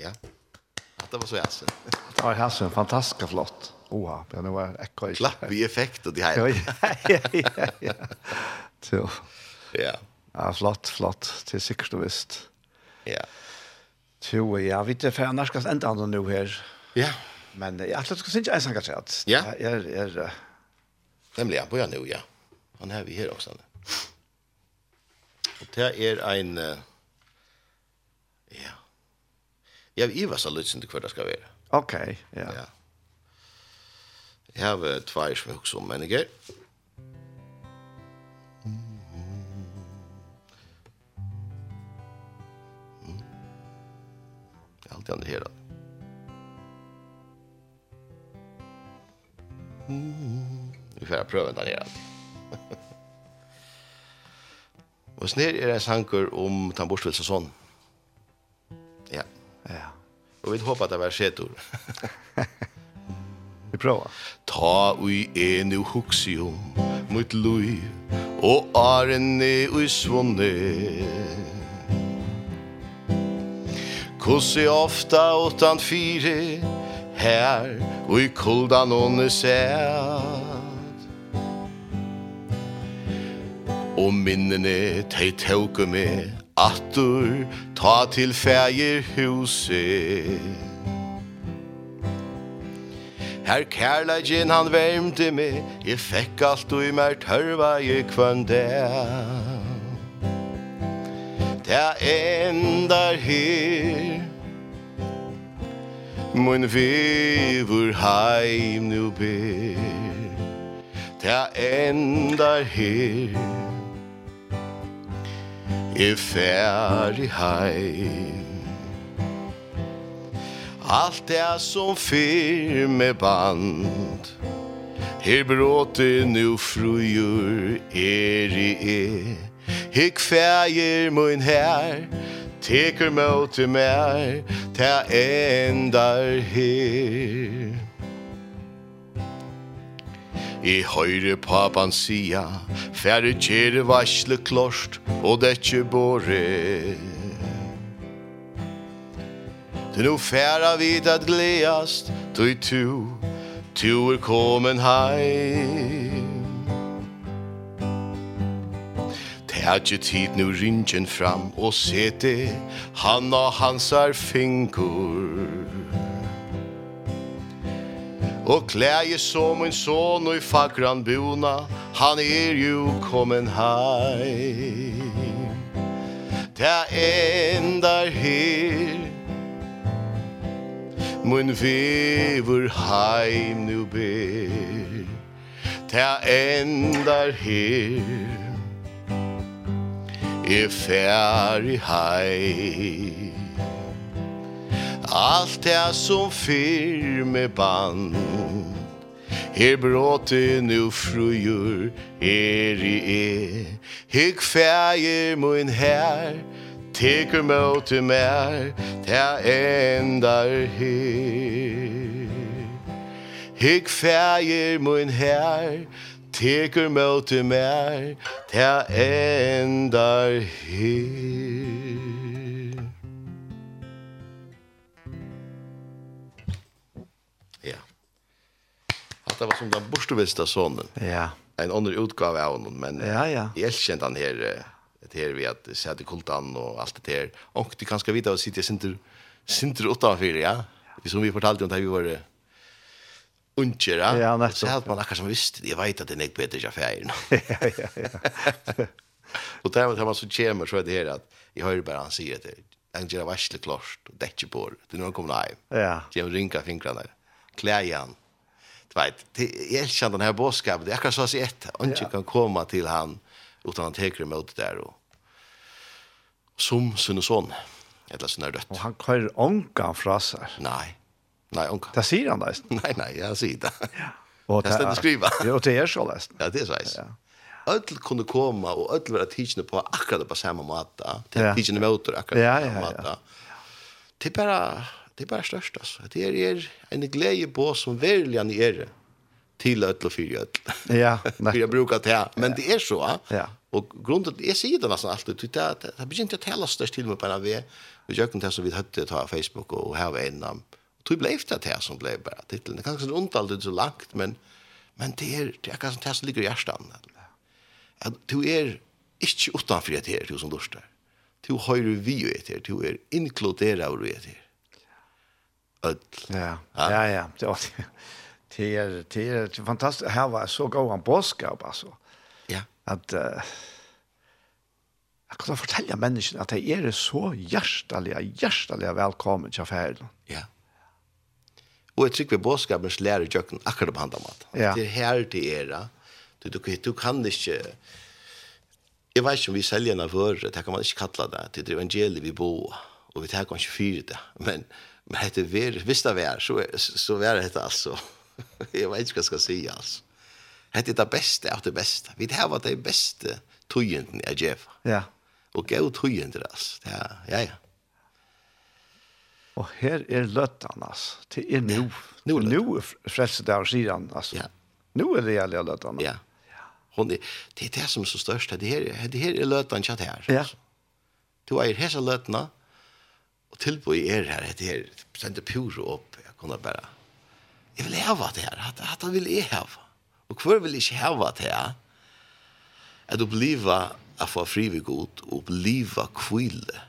Ja. Det var så jassen. Det var jassen, fantastiskt flott. Oha, det var ekko. Klapp i effekt och det här. ja, ja, ja. ja. Ja. Ja, flott, flott. Det är säkert och visst. Ja. Så ja, vi vet för annars ska ända andra nu här. Ja. Men jag tror att det ska inte ens ha gett. Ja. Jag är nämligen på nu, ja. Han här vi här också. Och det är en ja, Jeg har ivast av lutsen til hva det skal være. Ok, ja. ja. Jeg har tvær som jeg husker om mennesker. Allt jag här. Vi får pröva den här. Och snär är en sanker om Tamborsvilsson. Ja. Og vi håper at det var skjedd ord. vi prøver. Ta ui enu huxium mot lui, og arene ui svunne. Kossi ofta åttan fire, her ui kuldan onne sæt. Og minnene tei tauke med, attur ta til fægir huset Her kærlegin han vermte meg, jeg fekk alt og i mer tørva i kvann der. Det endar her, mun vivur heim nu ber. Det endar her, er ferdig heim. Allt det som fyr med band. Her bråte nu frujur er i e Hik fægir mun her Teker møte mer Ta endar her. I høyre papan sia Færre kjere varsle klost Og detje båre Du nu færa vid at gleast Du tu Tu er komen heim. Tætje tid nu ringen fram Og sete Han og hans er fingur. Og klæje som en son og i fagran bona Han er jo kommen heim. Ta endar her Mun vever heim nu ber. Ta endar her Er færdig heim. Allt det som fyr med band. Her bråte nu frujur er i e Hygg fægir mun her Tekur møte mer Ta endar her. Hygg fægir mun her Tekur møte mer Ta endar her. det var som den borstevista sonen. Ja. En under utgave av honom, men ja, ja. jag älskade han här det här vi att se att kultan och allt det här. Och det kanske vita att sitta sinter sinter utanför, ja. Det som vi fortalte om det här vi var unger, Ja, nettopp. Så att man akkurat som visste, jag vet att det är inte bättre jag färger. Ja, ja, ja. Och där var man så kommer så är det här att jag hör bara han säger det. Han gör varsle klart och det är inte på det. Det är någon kommer hem. Ja. Jag rinkar fingrarna. Klär du vet, jag älskar den här bådskapen. Det är akkurat så att ett, inte kan komma till han utan han teker emot det där och som sin son eller sin är dött. Och han kör ånka fraser. Nej. Nej, ånka. Det säger han där. Nej, nej, jag säger det. Ja. Och det är skriva. Ja, och det är så läst. Ja, det är så läst. Ja. Öll kunde komma och öll vara teachna på akkurat på samma måta. Ja. är teachna motor akkurat på samma ja Det är bara det er bare størst, altså. Det er, er en glede på som verlig han er til ødel og fyre ødel. Ja, nei. jag brukar det her. Men det er så, ja. Og grunnen til, jeg sier det nesten alltid, det, det, det begynte å tale størst til meg på NRV, og jag kunne det som vi hadde ta Facebook og her var en av, og tog ble efter det her som ble bare titlen. Det kan ikke sånn ondalt det så langt, men, men det er, det er kanskje det som ligger i hjertet. Ja, du er ikke utenfor det her, du som lort der. Du høyre vi etter, du er inkluderet av det her öll. Ja, ja, ja. ja. Det är det är fantastiskt. Här var så god en boskap alltså. Ja. Att uh, jag kan fortälja människan att det är så hjärtaliga, hjärtaliga välkommen till affären. Ja. Och jag tycker vi boskapens lärer jöken akkurat på handen. Ja. Det är här det era. Du, du, du kan inte... Jag vet inte om vi säljer en affär, det kan man inte kalla det. Det är evangeliet vi bor och vi tar kanske fyra det. Men Men hette ver, visst det var, så, så var det hette altså. Jeg vet ikke hva jeg skal si, altså. Hette det beste av det beste. Vi det var det beste tøyenden jeg gjør. Ja. Og gav tøyenden, altså. Ja, ja, ja. Og her er løttan, altså. Det er nå. Ja, Nå er nu frelse der, sier han, altså. Ja. Nå er det jævlig løttan. Ja. Hon er, det er det som er så størst. Det her, det her er løttan, ikke det her. Ja. Du eier hese løttan, Og tilbå i er her, det her, sender pure opp, jeg kunne bare, jeg vil heva det her, at, at han vil jeg heva. Og hvor vil ikke heva det her? At oppleva at få fri ved god, og oppleva kvile,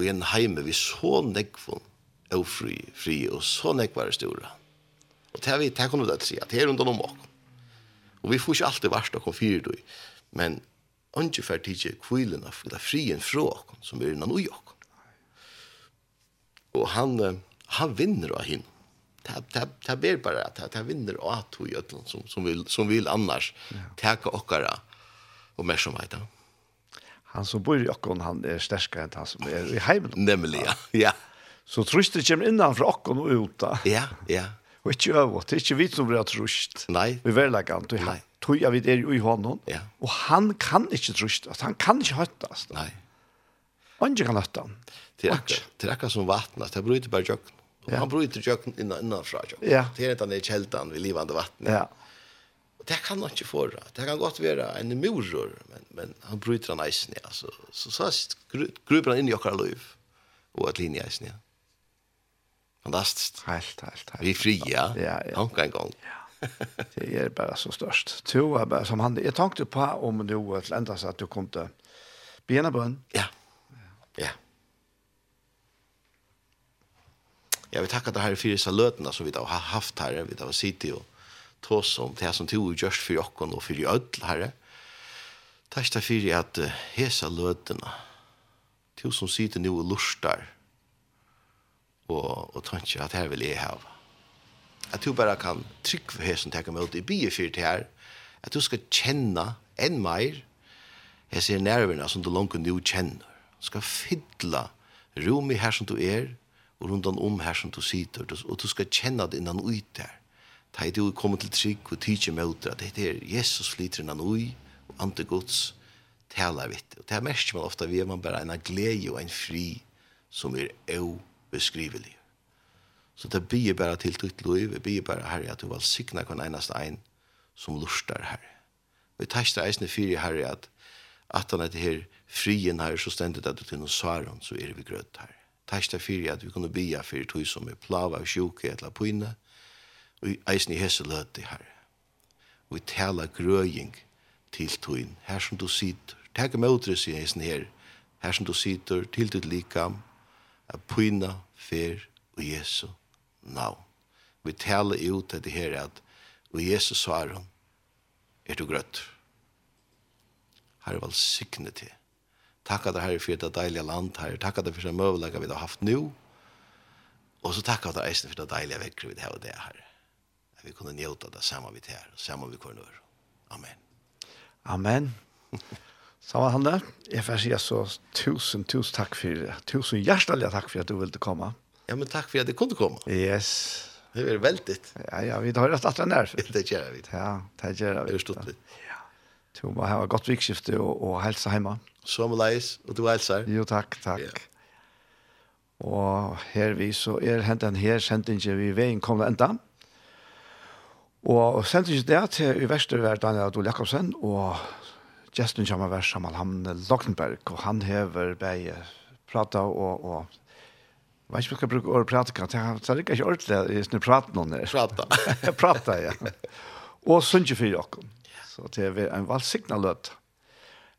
og en heime vi så nekvån, og fri, fri, og så nekvare store. Og det vi, det kunne vi da si, at det er rundt om oss. Og vi får ikke alltid varst og konfyrir du, men Ongi fer kvilen av eller frien fra okon, som er innan ui okon. Och han han vinner av hin. Ta ta ta ber bara att ta vinner och att hur ödlan som som vill som vill annars täcka ochkara och mer som vidare. Han som bor i Akkon, han är stärskare än han som er i heimen. Nämligen, ja. ja. Så tröstet kommer innan fra Akkon och ut. Ja, ja. Og ikke øvått, det er ikke vi som blir trøst. Nei. Vi er veldig gant, og han tog jeg vidt er jo i hånden. Ja. Og han kan ikke trøst, han kan ikke høttes. Nei. Andre kan løtta han. Det er akkurat som vattnet, det bryter bare jøkken. Ja. Han bryter jøkken innanfra jøkken. Ja. Det er ikke han er kjeltan ved livande vattnet. Ja. Og det kan han ikke få. Det kan godt være en muror, men, men han bryter han eisen, ja. Så, så, så, så gruber han inn i okkar liv, og et linje eisen, ja. Fantastiskt. Helt, helt, helt. Vi er fria. Ja, ja. Hanka en gång. Ja. Det är bara så störst. To er bara som han. Jag tänkte på om du til enda, så att du kom till Benabön. Ja. Ja. Jeg vil takke det her för disse løtene som vi har haft her, vi har sitt i og tås om det som tog gjørst for okken og for ødel her. Takk det fyrir at hese løtene, to som sitter nå og lustar, og, og tenker at her vil jeg ha. At du bare kan trykke for hesen tenker meg ut i byen for det her, at du skal kjenne enn mer, jeg ser nervene som du langt nå kjenner skal fylla rum i her som du er, og rundan om her som du sitter, og du skal kjenne det innan ut der. Da er du kommer til trygg og tidsi møter, at det er Jesus flyter innan ui, og andre gods taler vitt. Og det er mest man ofta ved man bare en glede og en fri som er beskrivelig. Så det blir bare til ditt liv, det blir bare herre at du valgsikna kan enast ein som lustar herre. Vi tar ikke det eisne fyrir herre at at han er det her frien her, så stendet at til noen svaren, så er vi grøtt her. Takk til fyrir at vi kunne bia fyrir tog som er plava og sjuke etla pyne, og i eisen i hese løte her. Og i tala grøying til togin, her som du sitter, takk med utres i eisen her, her som du sitter, til ditt likam, a pyne fer og Jesu navn. Vi tala ut at det her at, og Jesu svaren, er du grøtt. Herre valsikne til Takk at det her for det deilige land her. Takk at det for det møvelegge vi har haft nå. Og så takk at det eisen for det deilige vekker vi det det her. At vi kunne njóta det samme vi til her, og samme vi kunne gjøre. Amen. Amen. Samma Hanne, jeg får si så tusen, tusen takk for det. Tusen hjertelig takk for at du ville komme. Ja, men takk for at det kunne komme. Yes. Det er veldig. Ja, ja, vi har rett at den der. Det gjør vi. Ja, det gjør vi. Det er stort litt. Ja. Du må ha et godt vikskifte og, og helse hjemme. Ja. Som leis, og du helsar. Jo, takk, takk. Ja. Og her vi så er hentan her sendingen vi veien kom det enda. Og sendingen der til i verste var Daniel Adol Jakobsen, og gesten kommer vers sammen han Lokkenberg, og han hever bei prata og, og Jeg vet ikke om jeg skal bruke ordet prate, kan jeg har ikke ordentlig i sånne praten noen det. Prata. prata, ja. Og sunnkje for dere. Så det er en valgsignaløt. Ja.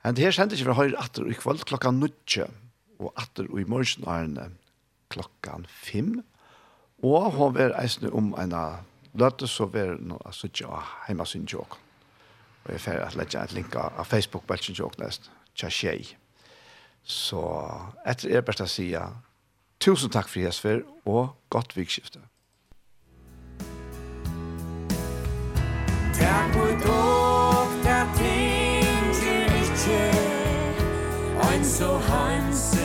Men det her sender ikke fra høyre atter i kvöld klokka nutje, og atter i morgen er klokka fem, og hun er eisne om en løte, så er hun altså ikke hjemme sin tjåk. Og jeg fer at legge et link av Facebook-belsen tjåk nest, tja tjej. Så etter er best å si tusen takk for Jesper, og godt vikskifte. Takk for so heimsig